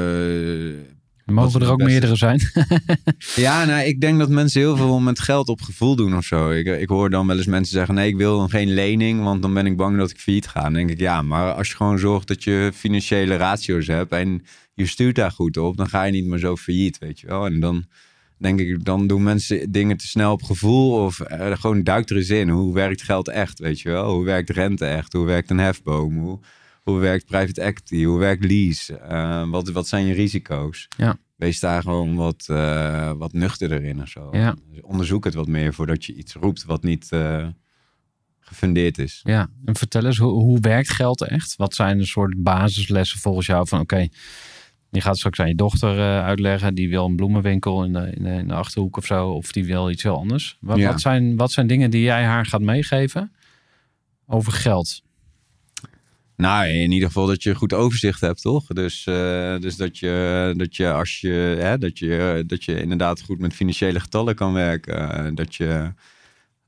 Eh, Mogen er ook beste- meerdere zijn? Ja, nou, ik denk dat mensen heel veel met geld op gevoel doen of zo. Ik, ik hoor dan wel eens mensen zeggen: nee, ik wil geen lening, want dan ben ik bang dat ik failliet ga. Dan denk ik, ja, maar als je gewoon zorgt dat je financiële ratio's hebt en je stuurt daar goed op, dan ga je niet meer zo failliet, weet je wel. En dan denk ik, dan doen mensen dingen te snel op gevoel of eh, gewoon duik er eens in. Hoe werkt geld echt, weet je wel? Hoe werkt rente echt? Hoe werkt een hefboom? Hoe, hoe werkt private equity? Hoe werkt lease? Eh, wat, wat zijn je risico's? Ja. Wees daar gewoon wat, eh, wat nuchterder in of zo. Ja. Dus onderzoek het wat meer voordat je iets roept wat niet eh, gefundeerd is. Ja, en vertel eens, hoe, hoe werkt geld echt? Wat zijn de soort basislessen volgens jou van, oké, je gaat straks aan je dochter uitleggen, die wil een bloemenwinkel in de, in, de, in de Achterhoek of zo, of die wil iets heel anders. Wat, Ja. wat, zijn, wat zijn dingen die jij haar gaat meegeven over geld? Nou, in ieder geval dat je goed overzicht hebt, toch? Dus, eh, dus dat, je, dat je als je, hè, dat je, dat je inderdaad goed met financiële getallen kan werken. eh, dat je,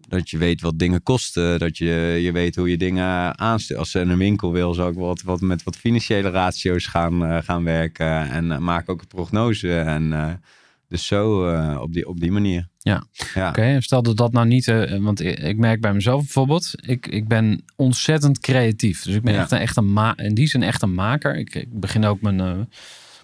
dat je weet wat dingen kosten. Dat je, je weet hoe je dingen aanstelt. Als ze in een winkel wil, zou ik wat, wat met wat financiële ratio's gaan, eh, gaan werken. En maak ook een prognose. En dus zo op, die, op die manier. Ja. ja. Oké, stel dat dat nou niet, eh, want ik, merk bij mezelf bijvoorbeeld, ik, ik ben ontzettend creatief. Dus ik ben Ja. echt een, echt een ma in die zin echt een maker. Ik, ik begin ook mijn, eh, mijn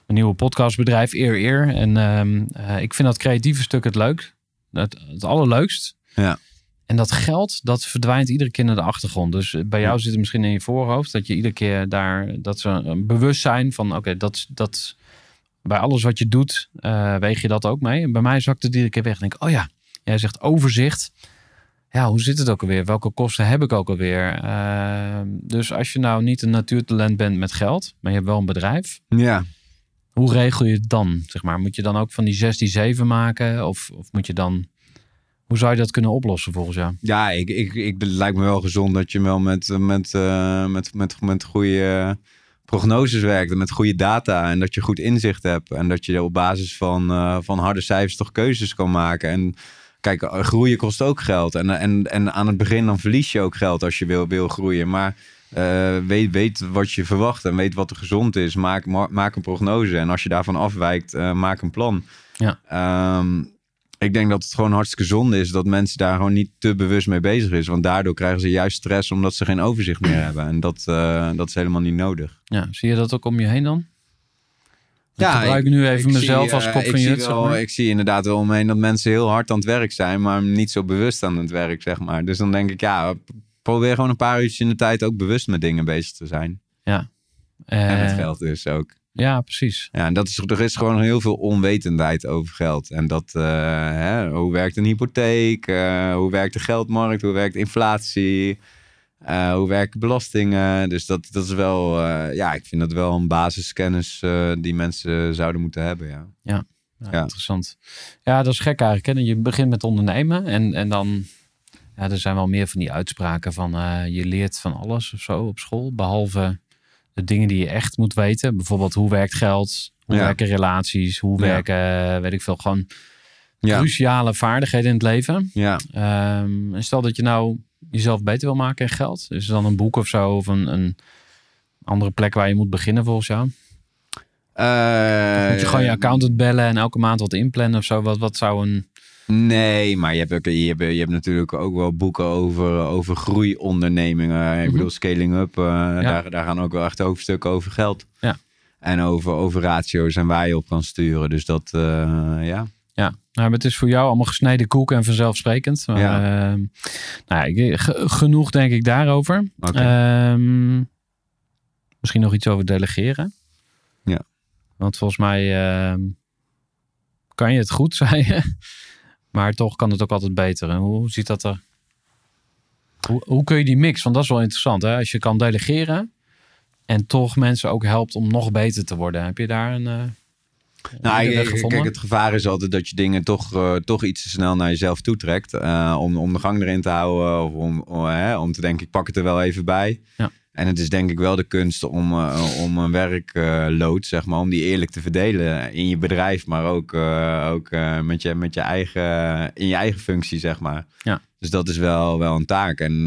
nieuwe podcastbedrijf, Eer Eer. En ehm, eh, ik vind dat creatieve stuk het leuk, het, het allerleukst. Ja. En dat geld, dat verdwijnt iedere keer naar de achtergrond. Dus bij jou zit het misschien in je voorhoofd dat je iedere keer daar, dat ze een bewustzijn van, oké, dat, dat bij alles wat je doet, eh, weeg je dat ook mee. En bij mij zakt het iedere keer weg. En denk ik, oh ja, jij zegt overzicht. Ja, hoe zit het ook alweer? Welke kosten heb ik ook alweer? Eh, dus als je nou niet een natuurtalent bent met geld, maar je hebt wel een bedrijf. ja. Hoe regel je het dan? Zeg maar, moet je dan ook van die 16-7 maken? Of, of moet je dan... Hoe zou je dat kunnen oplossen volgens jou? Ja, ik, ik, ik, lijkt me wel gezond dat je wel met, met, eh, met, met, met goede prognoses werkt en met goede data. En dat je goed inzicht hebt. En dat je op basis van, eh, van harde cijfers toch keuzes kan maken. En kijk, groeien kost ook geld. En, en, en aan het begin dan verlies je ook geld als je wil, wil groeien. Maar eh, weet, weet wat je verwacht en weet wat er gezond is. Maak, ma- maak een prognose. En als je daarvan afwijkt, eh, maak een plan. Ja. Ehm, ik denk dat het gewoon hartstikke zonde is dat mensen daar gewoon niet te bewust mee bezig is. Want daardoor krijgen ze juist stress omdat ze geen overzicht meer hebben. En dat, eh, dat is helemaal niet nodig. Ja, zie je dat ook om je heen dan? Ik Ja, gebruik ik- nu even Ik mezelf zie, als eh, kop ik van zeg maar. Ik zie inderdaad wel omheen dat mensen heel hard aan het werk zijn, maar niet zo bewust aan het werk, zeg maar. Dus dan denk ik, ja, probeer gewoon een paar uurtjes in de tijd ook bewust met dingen bezig te zijn. En met Eh, geld dus ook. Ja, precies. Ja, en dat is, er is gewoon heel veel onwetendheid over geld. En dat, eh, hè, hoe werkt een hypotheek? eh, hoe werkt de geldmarkt? Hoe werkt inflatie? eh, hoe werken belastingen? Dus dat, dat is wel, ja, ik vind dat wel een basiskennis die mensen zouden moeten hebben, ja. Ja, Ja. Interessant. Ja, dat is gek eigenlijk. Hè? Je begint met ondernemen en, en dan... Ja, er zijn wel meer van die uitspraken van... je leert van alles of zo op school. Behalve de dingen die je echt moet weten. Bijvoorbeeld hoe werkt geld? Hoe Ja. werken relaties? Hoe werken, eh, weet ik veel, gewoon Ja, cruciale vaardigheden in het leven. ja. Ehm, en stel dat je nou jezelf beter wil maken in geld. Is er dan een boek of zo of een, een andere plek waar je moet beginnen volgens jou? Eh, Moet je gewoon je accountant bellen en elke maand wat inplannen of zo? Wat, wat zou een... Nee, maar je hebt, ook, je, hebt, je hebt natuurlijk ook wel boeken over, over groeiondernemingen. Ik Mhm. bedoel, scaling up, eh, daar, daar gaan ook wel echt hoofdstukken over geld. Ja. En over, over ratio's en waar je op kan sturen. Dus dat, eh, ja. Ja, nou, maar het is voor jou allemaal gesneden koek en vanzelfsprekend. Maar, Ja. ehm, nou ja, genoeg denk ik daarover. Ehm, misschien nog iets over delegeren. Ja. Want volgens mij ehm, kan je het goed, zei je. Maar toch kan het ook altijd beter. En hoe ziet dat er... Hoe, hoe kun je die mix? Want dat is wel interessant. Hè? Als je kan delegeren en toch mensen ook helpt om nog beter te worden. Heb je daar een... eh, Nou, ik- kijk, het gevaar is altijd dat je dingen toch, eh, toch iets te snel naar jezelf toetrekt. eh om, om de gang erin te houden. Of om, om, hè, om te denken, ik pak het er wel even bij. Ja. En het is denk ik wel de kunst om, eh, om een werkload, zeg maar, om die eerlijk te verdelen in je bedrijf, maar ook, eh, ook eh, met, je, met je eigen, in je eigen functie, zeg maar. Ja. Dus dat is wel, wel een taak. En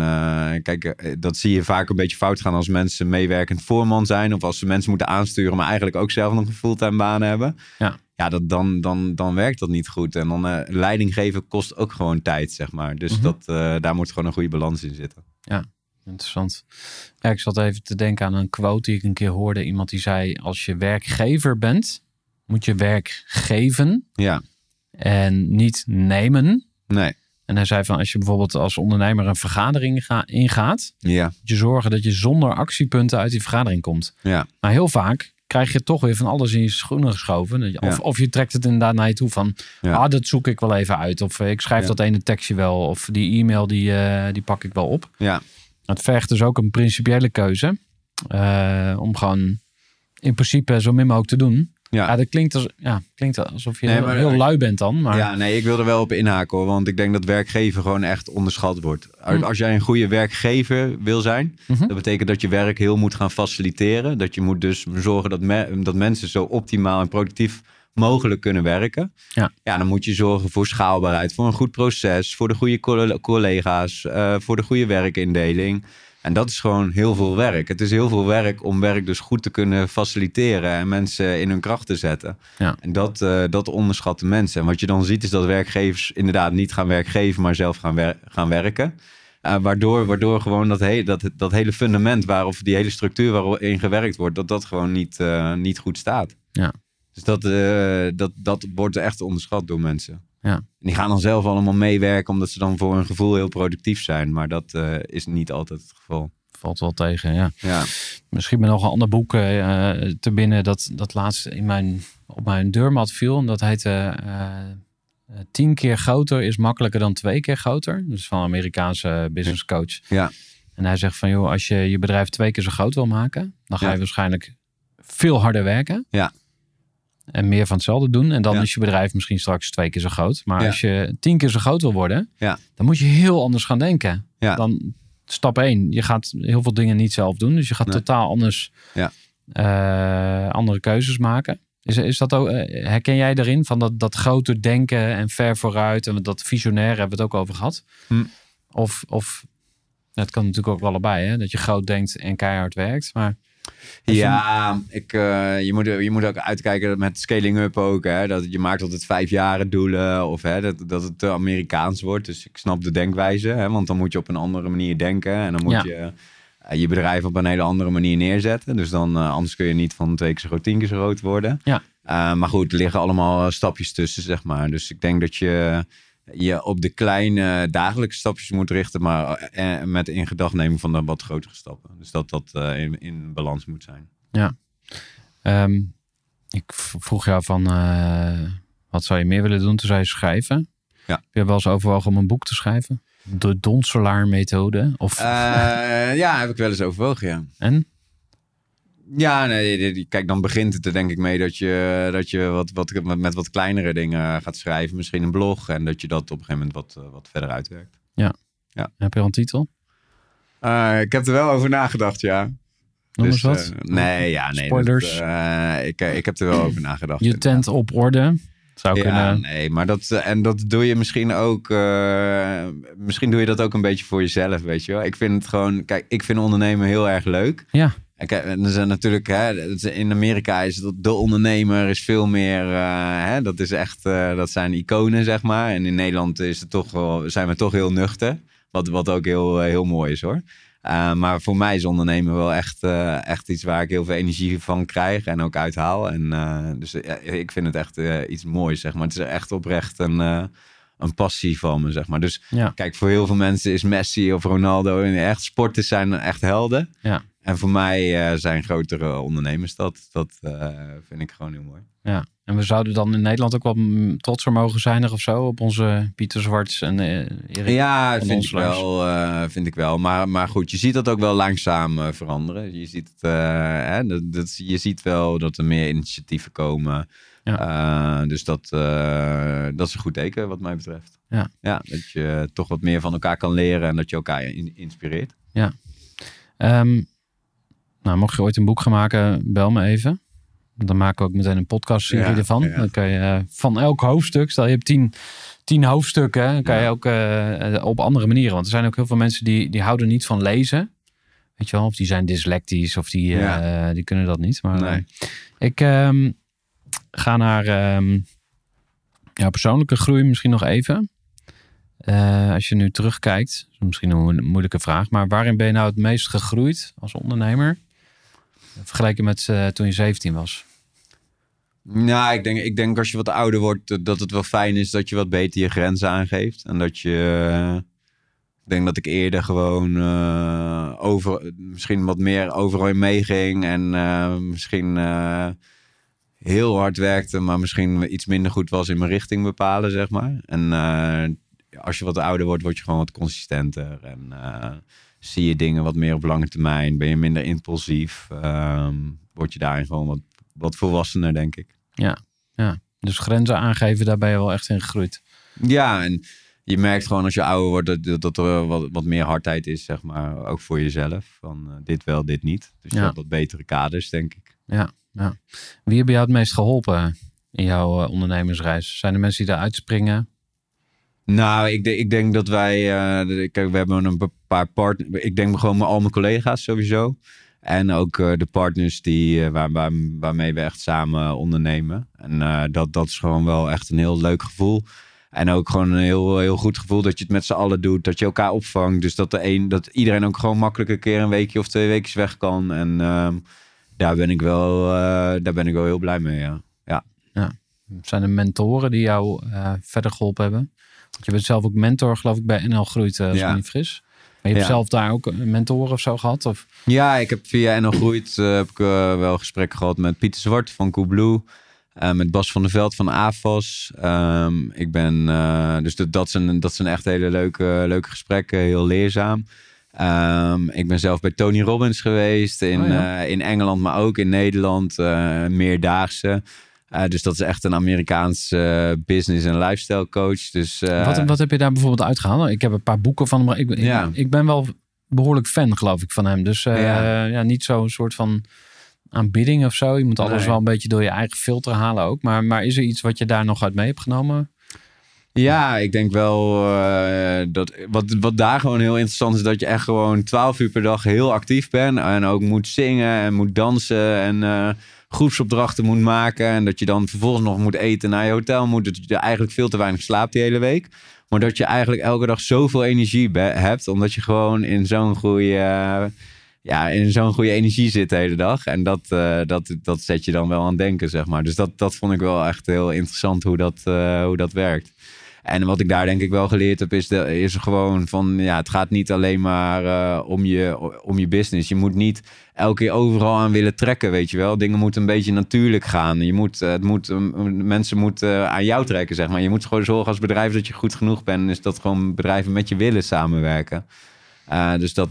kijk, dat zie je vaak een beetje fout gaan als mensen meewerkend voorman zijn. Of als ze mensen moeten aansturen, maar eigenlijk ook zelf nog een fulltime baan hebben. Ja. ja, dat, dan, dan, dan werkt dat niet goed. En dan leiding geven kost ook gewoon tijd, zeg maar. Dus Mhm. dat, daar moet gewoon een goede balans in zitten. Interessant. Ja, ik zat even te denken aan een quote die ik een keer hoorde. Iemand die zei, als je werkgever bent, moet je werk geven Ja, en niet nemen. nee. En hij zei van, als je bijvoorbeeld als ondernemer een vergadering ga- ingaat, Ja, moet je zorgen dat je zonder actiepunten uit die vergadering komt. ja, Maar heel vaak krijg je toch weer van alles in je schoenen geschoven. Of, Ja. of je trekt het inderdaad naar je toe van, Ja. ah, dat zoek ik wel even uit. Of ik schrijf dat ene tekstje wel. Of die e-mail, die, eh, die pak ik wel op. ja. Het vergt dus ook een principiële keuze. eh, om gewoon in principe zo min mogelijk te doen. Ja, Ja. dat klinkt, als, ja, klinkt alsof je Nee, heel, maar- heel lui bent dan. Maar Ja, nee, ik wil er wel op inhaken hoor. Want ik denk dat werkgever gewoon echt onderschat wordt. Als- Hm. Als jij een goede werkgever wil zijn, Mhm. dat betekent dat je werk heel moet gaan faciliteren. Dat je moet dus zorgen dat, me- dat mensen zo optimaal en productief mogelijk kunnen werken. Ja. ja, dan moet je zorgen voor schaalbaarheid, voor een goed proces, voor de goede colle- collega's, eh, voor de goede werkindeling. En dat is gewoon heel veel werk. Het is heel veel werk om werk dus goed te kunnen faciliteren en mensen in hun kracht te zetten. Ja. En dat, eh, dat onderschatten mensen. En wat je dan ziet is dat werkgevers inderdaad niet gaan werkgeven, maar zelf gaan, wer- gaan werken. Eh, waardoor, waardoor gewoon dat, he dat, dat hele fundament waarop die hele structuur waarin gewerkt wordt, dat dat gewoon niet, niet goed staat. Ja. Dus dat, eh, dat, dat wordt echt onderschat door mensen. Ja. En die gaan dan zelf allemaal meewerken omdat ze dan voor hun gevoel heel productief zijn. Maar dat eh, is niet altijd het geval. valt wel tegen, ja. Ja, Misschien me nog een ander boek eh, te binnen dat, dat laatst in mijn, op mijn deurmat viel. En dat heette Tien keer groter is makkelijker dan twee keer groter. Dus van een Amerikaanse business coach. Ja. En hij zegt van, joh, als je je bedrijf twee keer zo groot wil maken, dan ga je Ja. waarschijnlijk veel harder werken. Ja. En meer van hetzelfde doen. En dan Ja. is je bedrijf misschien straks twee keer zo groot. Maar Ja. als je tien keer zo groot wil worden, Ja. dan moet je heel anders gaan denken. Dan stap één, je gaat heel veel dingen niet zelf doen. Dus je gaat Nee. totaal anders Ja. eh, andere keuzes maken. Is, is dat ook, eh, herken jij daarin van dat, dat grote denken en ver vooruit en dat visionair hebben we het ook over gehad? Hm. Of, of het kan natuurlijk ook wel allebei, hè? dat je groot denkt en keihard werkt. Maar Ja, ik, eh, je, moet, je moet ook uitkijken met scaling up ook. Hè, dat je maakt altijd vijf jaren doelen of hè, dat, dat het te Amerikaans wordt. Dus ik snap de denkwijze, hè, want dan moet je op een andere manier denken. En dan moet Ja. je eh, je bedrijf op een hele andere manier neerzetten. Dus dan, eh, anders kun je niet van twee keer zo groot, tien keer zo groot worden. Ja. Maar goed, er liggen allemaal stapjes tussen, zeg maar. Dus ik denk dat je je op de kleine dagelijkse stapjes moet richten, maar eh, met in gedachtneming van de wat grotere stappen. Dus dat dat eh, in, in balans moet zijn. ehm, ik vroeg jou van eh, wat zou je meer willen doen? Toen zei je schrijven. Ja. Heb je wel eens overwogen om een boek te schrijven? De Donselaar methode? Of, Eh, ja, heb ik wel eens overwogen, ja. en? Ja, nee, kijk, dan begint het er denk ik mee dat je, dat je wat, wat, met wat kleinere dingen gaat schrijven. Misschien een blog. En dat je dat op een gegeven moment wat, eh, wat verder uitwerkt. Heb je al een titel? Eh, ik heb er wel over nagedacht, ja. Noem Dus, eens wat. eh, nee, ja, nee. Spoilers. dat, ik, ik heb er wel over nagedacht. je tent op orde. Zou Ja, kunnen. nee, maar dat, en dat doe je misschien ook, misschien doe je dat ook een beetje voor jezelf, weet je wel. Ik vind het gewoon, kijk, ik vind ondernemen heel erg leuk. Ja. En kijk, en er zijn natuurlijk, hè, in Amerika is de ondernemer is veel meer, eh, hè, dat is echt, eh, dat zijn iconen, zeg maar. En in Nederland is het toch wel, zijn we toch heel nuchter, wat, wat ook heel, eh, heel mooi is hoor. Uh, maar voor mij is ondernemen wel echt, echt iets waar ik heel veel energie van krijg en ook uithaal. En dus ik vind het echt iets moois, zeg maar. Het is echt oprecht een, een passie van me, zeg maar. Dus ja. kijk, voor heel veel mensen is Messi of Ronaldo echt sporters zijn echt helden. Ja. En voor mij zijn grotere ondernemers dat. Dat vind ik gewoon heel mooi. Ja, en we zouden dan in Nederland ook wel trotser mogen zijn er of zo op onze Pieter Zwarts en uh, Erik Ja, vind ik, wel, vind ik wel. Maar, maar goed, je ziet dat ook wel langzaam veranderen. Je ziet, het, hè, dat, dat, je ziet wel dat er meer initiatieven komen. Ja. dus dat, dat is een goed teken wat mij betreft. Ja. ja, dat je toch wat meer van elkaar kan leren en dat je elkaar in, inspireert. Ja. Um, nou, mocht je ooit een boek gaan maken, bel me even. Dan maken we ook meteen een podcastserie ja, ervan. Ja. Dan kan je uh, van elk hoofdstuk, stel je hebt tien, tien hoofdstukken, dan kan ja. je ook uh, op andere manieren. Want er zijn ook heel veel mensen die, die houden niet van lezen. Weet je wel, of die zijn dyslectisch of die, uh, die kunnen dat niet. Maar nee. ik, um, ga naar ehm, jouw persoonlijke groei misschien nog even. Eh, als je nu terugkijkt, misschien een mo- moeilijke vraag, maar waarin ben je nou het meest gegroeid als ondernemer? Vergeleken met eh, toen je 17 was. Nou, ik denk, ik denk als je wat ouder wordt, dat het wel fijn is dat je wat beter je grenzen aangeeft. En dat je. eh, ik denk dat ik eerder gewoon eh, over, misschien wat meer overal in meeging. En misschien heel hard werkte, maar misschien iets minder goed was in mijn richting bepalen, zeg maar. En als je wat ouder wordt, word je gewoon wat consistenter. En zie je dingen wat meer op lange termijn. Ben je minder impulsief. ehm, word je daarin gewoon wat, wat volwassener, denk ik. Dus grenzen aangeven, daar ben je wel echt in gegroeid. Ja, en je merkt gewoon als je ouder wordt dat, dat, er wat, wat meer hardheid is, zeg maar. Ook voor jezelf. Van eh, dit wel, dit niet. Dus je Ja. hebt wat betere kaders, denk ik. Wie hebben jou het meest geholpen in jouw eh, ondernemersreis? Zijn er mensen die daar uitspringen? Nou, ik, de- ik denk dat wij... de- kijk, we hebben een paar partners. Ik denk gewoon al mijn collega's sowieso. En ook eh, de partners die, eh, waar, waar, waarmee we echt samen ondernemen. En eh, dat, dat is gewoon wel echt een heel leuk gevoel. En ook gewoon een heel, heel goed gevoel dat je het met z'n allen doet. Dat je elkaar opvangt. Dus dat, de een, dat iedereen ook gewoon makkelijk een keer een weekje of twee weken weg kan. En ehm, daar, ben ik wel, daar ben ik wel heel blij mee, ja. Zijn er mentoren die jou verder geholpen hebben? Want je bent zelf ook mentor, geloof ik, bij NL Groeit, als ik Ja. fris. Je hebt Ja. zelf daar ook een mentor of zo gehad? Of? Ja, ik heb via NL Groeit eh, heb ik eh, wel gesprekken gehad met Pieter Zwart van Coolblue. eh met Bas van der Veld van AFAS. Ehm, ik ben, dus dat, dat, zijn, dat zijn echt hele leuke, leuke gesprekken, heel leerzaam. Ehm, ik ben zelf bij Tony Robbins geweest in, Oh ja. in Engeland, maar ook in Nederland, meerdaagse. Eh, dus dat is echt een Amerikaanse business- en lifestyle coach. Dus, eh, wat, wat heb je daar bijvoorbeeld uitgehaald? Ik heb een paar boeken van hem. maar Ik, ik, Ja. ik ben wel behoorlijk fan, geloof ik, van hem. Dus eh, ja. Ja. niet zo'n soort van aanbidding of zo. Je moet alles Nee. wel een beetje door je eigen filter halen ook. Maar, maar is er iets wat je daar nog uit mee hebt genomen? Ja, ik denk wel eh, dat wat, wat daar gewoon heel interessant is, dat je echt gewoon 12 uur per dag heel actief bent. En ook moet zingen en moet dansen en eh, groepsopdrachten moet maken. En dat je dan vervolgens nog moet eten naar je hotel moet. Dat je eigenlijk veel te weinig slaapt die hele week. Maar dat je eigenlijk elke dag zoveel energie hebt, omdat je gewoon in zo'n goede, ja, in zo'n goede energie zit de hele dag. En dat, eh, dat, dat zet je dan wel aan denken, zeg maar. Dus dat, dat vond ik wel echt heel interessant hoe dat, eh, hoe dat werkt. En wat ik daar denk ik wel geleerd heb, is, de, is gewoon van ja, het gaat niet alleen maar eh, om, je, om je business. Je moet niet elke keer overal aan willen trekken, weet je wel. Dingen moeten een beetje natuurlijk gaan. Je moet, eh, het moet, eh, mensen moeten eh, aan jou trekken, zeg maar. Je moet gewoon zorgen als bedrijf dat je goed genoeg bent. Dus dat gewoon bedrijven met je willen samenwerken. Dus dat,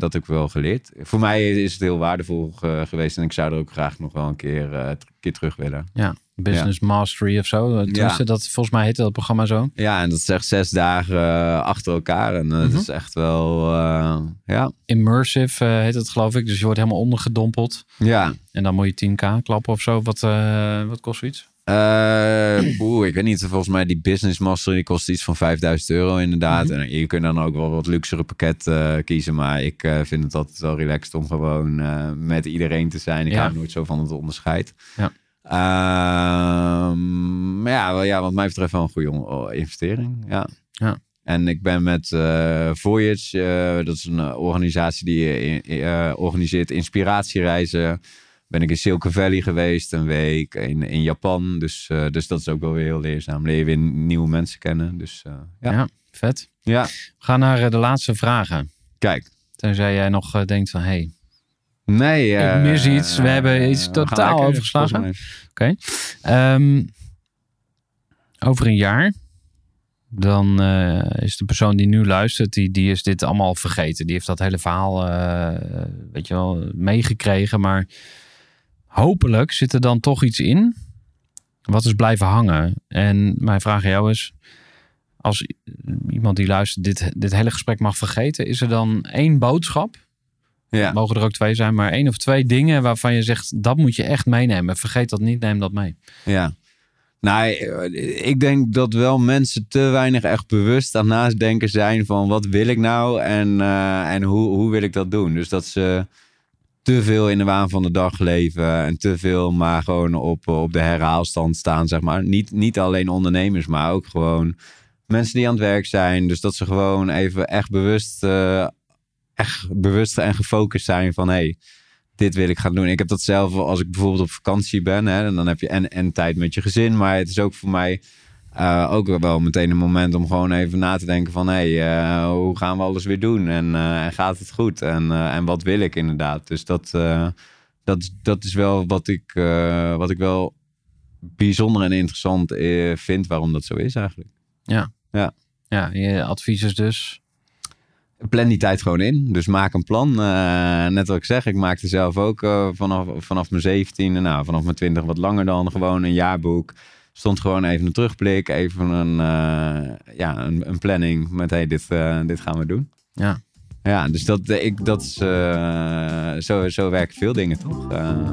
dat heb ik wel geleerd. Voor mij is het heel waardevol geweest. En ik zou er ook graag nog wel een keer, keer terug willen. Ja, Business Mastery of zo. Tenminste, dat, volgens mij heette dat programma zo. Ja, en dat is echt zes dagen eh, achter elkaar. En eh, Mhm. dat is echt wel, eh, ja. Immersive heet het, geloof ik. Dus je wordt helemaal ondergedompeld. Ja. En dan moet je 10k klappen of zo. Wat, wat kost zoiets? Oeh, ik weet niet. Volgens mij die Business Master die kost iets van 5000 euro inderdaad. Mhm. En je kunt dan ook wel wat luxere pakket kiezen. Maar ik vind het altijd wel relaxed om gewoon met iedereen te zijn. Ik Ja. hou nooit zo van het onderscheid. Ja. Ehm, maar ja, wel, ja, wat mij betreft wel een goede on- investering. Ja. Ja. En ik ben met eh Voyage, eh, dat is een eh, organisatie die eh, organiseert inspiratiereizen. Ben ik in Silicon Valley geweest een week, in, in Japan. Dus, dus dat is ook wel weer heel leerzaam. Leer je weer nieuwe mensen kennen. Dus ja. Ja. vet. ja, We gaan naar de laatste vragen. kijk. Tenzij jij nog denkt van... Hey, Nee, Ik eh, mis iets. We hebben iets totaal overgeslagen. mij. Ehm, over een jaar, dan eh, is de persoon die nu luistert, die, die is dit allemaal vergeten. Die heeft dat hele verhaal, eh, weet je wel, meegekregen. Maar hopelijk zit er dan toch iets in wat is blijven hangen. En mijn vraag aan jou is, als iemand die luistert dit, dit hele gesprek mag vergeten, is er dan één boodschap? Ja. Mogen er ook twee zijn, maar één of twee dingen waarvan je zegt, dat moet je echt meenemen. Vergeet dat niet, neem dat mee. Ja. Nou, eh, ik denk dat wel mensen te weinig echt bewust aan nadenken zijn van wat wil ik nou en, eh, en hoe, hoe wil ik dat doen. Dus dat ze te veel in de waan van de dag leven en te veel maar gewoon op, op de herhaalstand staan, zeg maar. Niet, niet alleen ondernemers, maar ook gewoon mensen die aan het werk zijn. Dus dat ze gewoon even echt bewust, uh, echt bewust en gefocust zijn van, hey, dit wil ik gaan doen. Ik heb dat zelf als ik bijvoorbeeld op vakantie ben, hè, en dan heb je en, en tijd met je gezin, maar het is ook voor mij uh, ook wel meteen een moment om gewoon even na te denken van... hé, hey, uh, hoe gaan we alles weer doen? En, uh, en gaat het goed? En, en wat wil ik inderdaad? Dus dat, dat, dat is wel wat ik, wat ik wel bijzonder en interessant vind... waarom dat zo is eigenlijk. Ja. Ja, ja je advies is dus... Plan die tijd gewoon in. Dus maak een plan. net wat ik zeg, ik maakte zelf ook vanaf, vanaf mijn 17 nou, vanaf mijn 20 wat langer dan gewoon een jaarboek stond gewoon even een terugblik, even een, uh, ja, een, een, planning met hey, dit, dit gaan we doen. Ja. Ja, dus dat, ik, dat is, zo, zo werken veel dingen toch?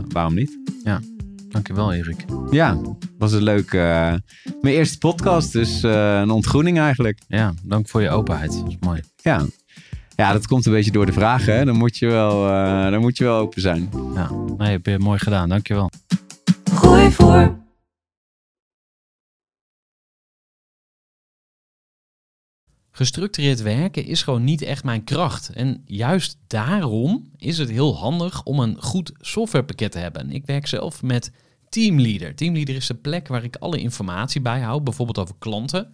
waarom niet? Ja, dankjewel Erik. Ja, was het leuk. mijn eerste podcast, dus een ontgroening eigenlijk. Ja, dank voor je openheid. Dat is mooi. Ja. Ja, dat komt een beetje door de vragen. Hè? Dan, moet je wel, dan moet je wel open zijn. Ja, nee, heb je mooi gedaan. Dankjewel. Gooi voor. Gestructureerd werken is gewoon niet echt mijn kracht. En juist daarom is het heel handig om een goed softwarepakket te hebben. Ik werk zelf met Teamleader. Teamleader is de plek waar ik alle informatie bijhoud, bijvoorbeeld over klanten.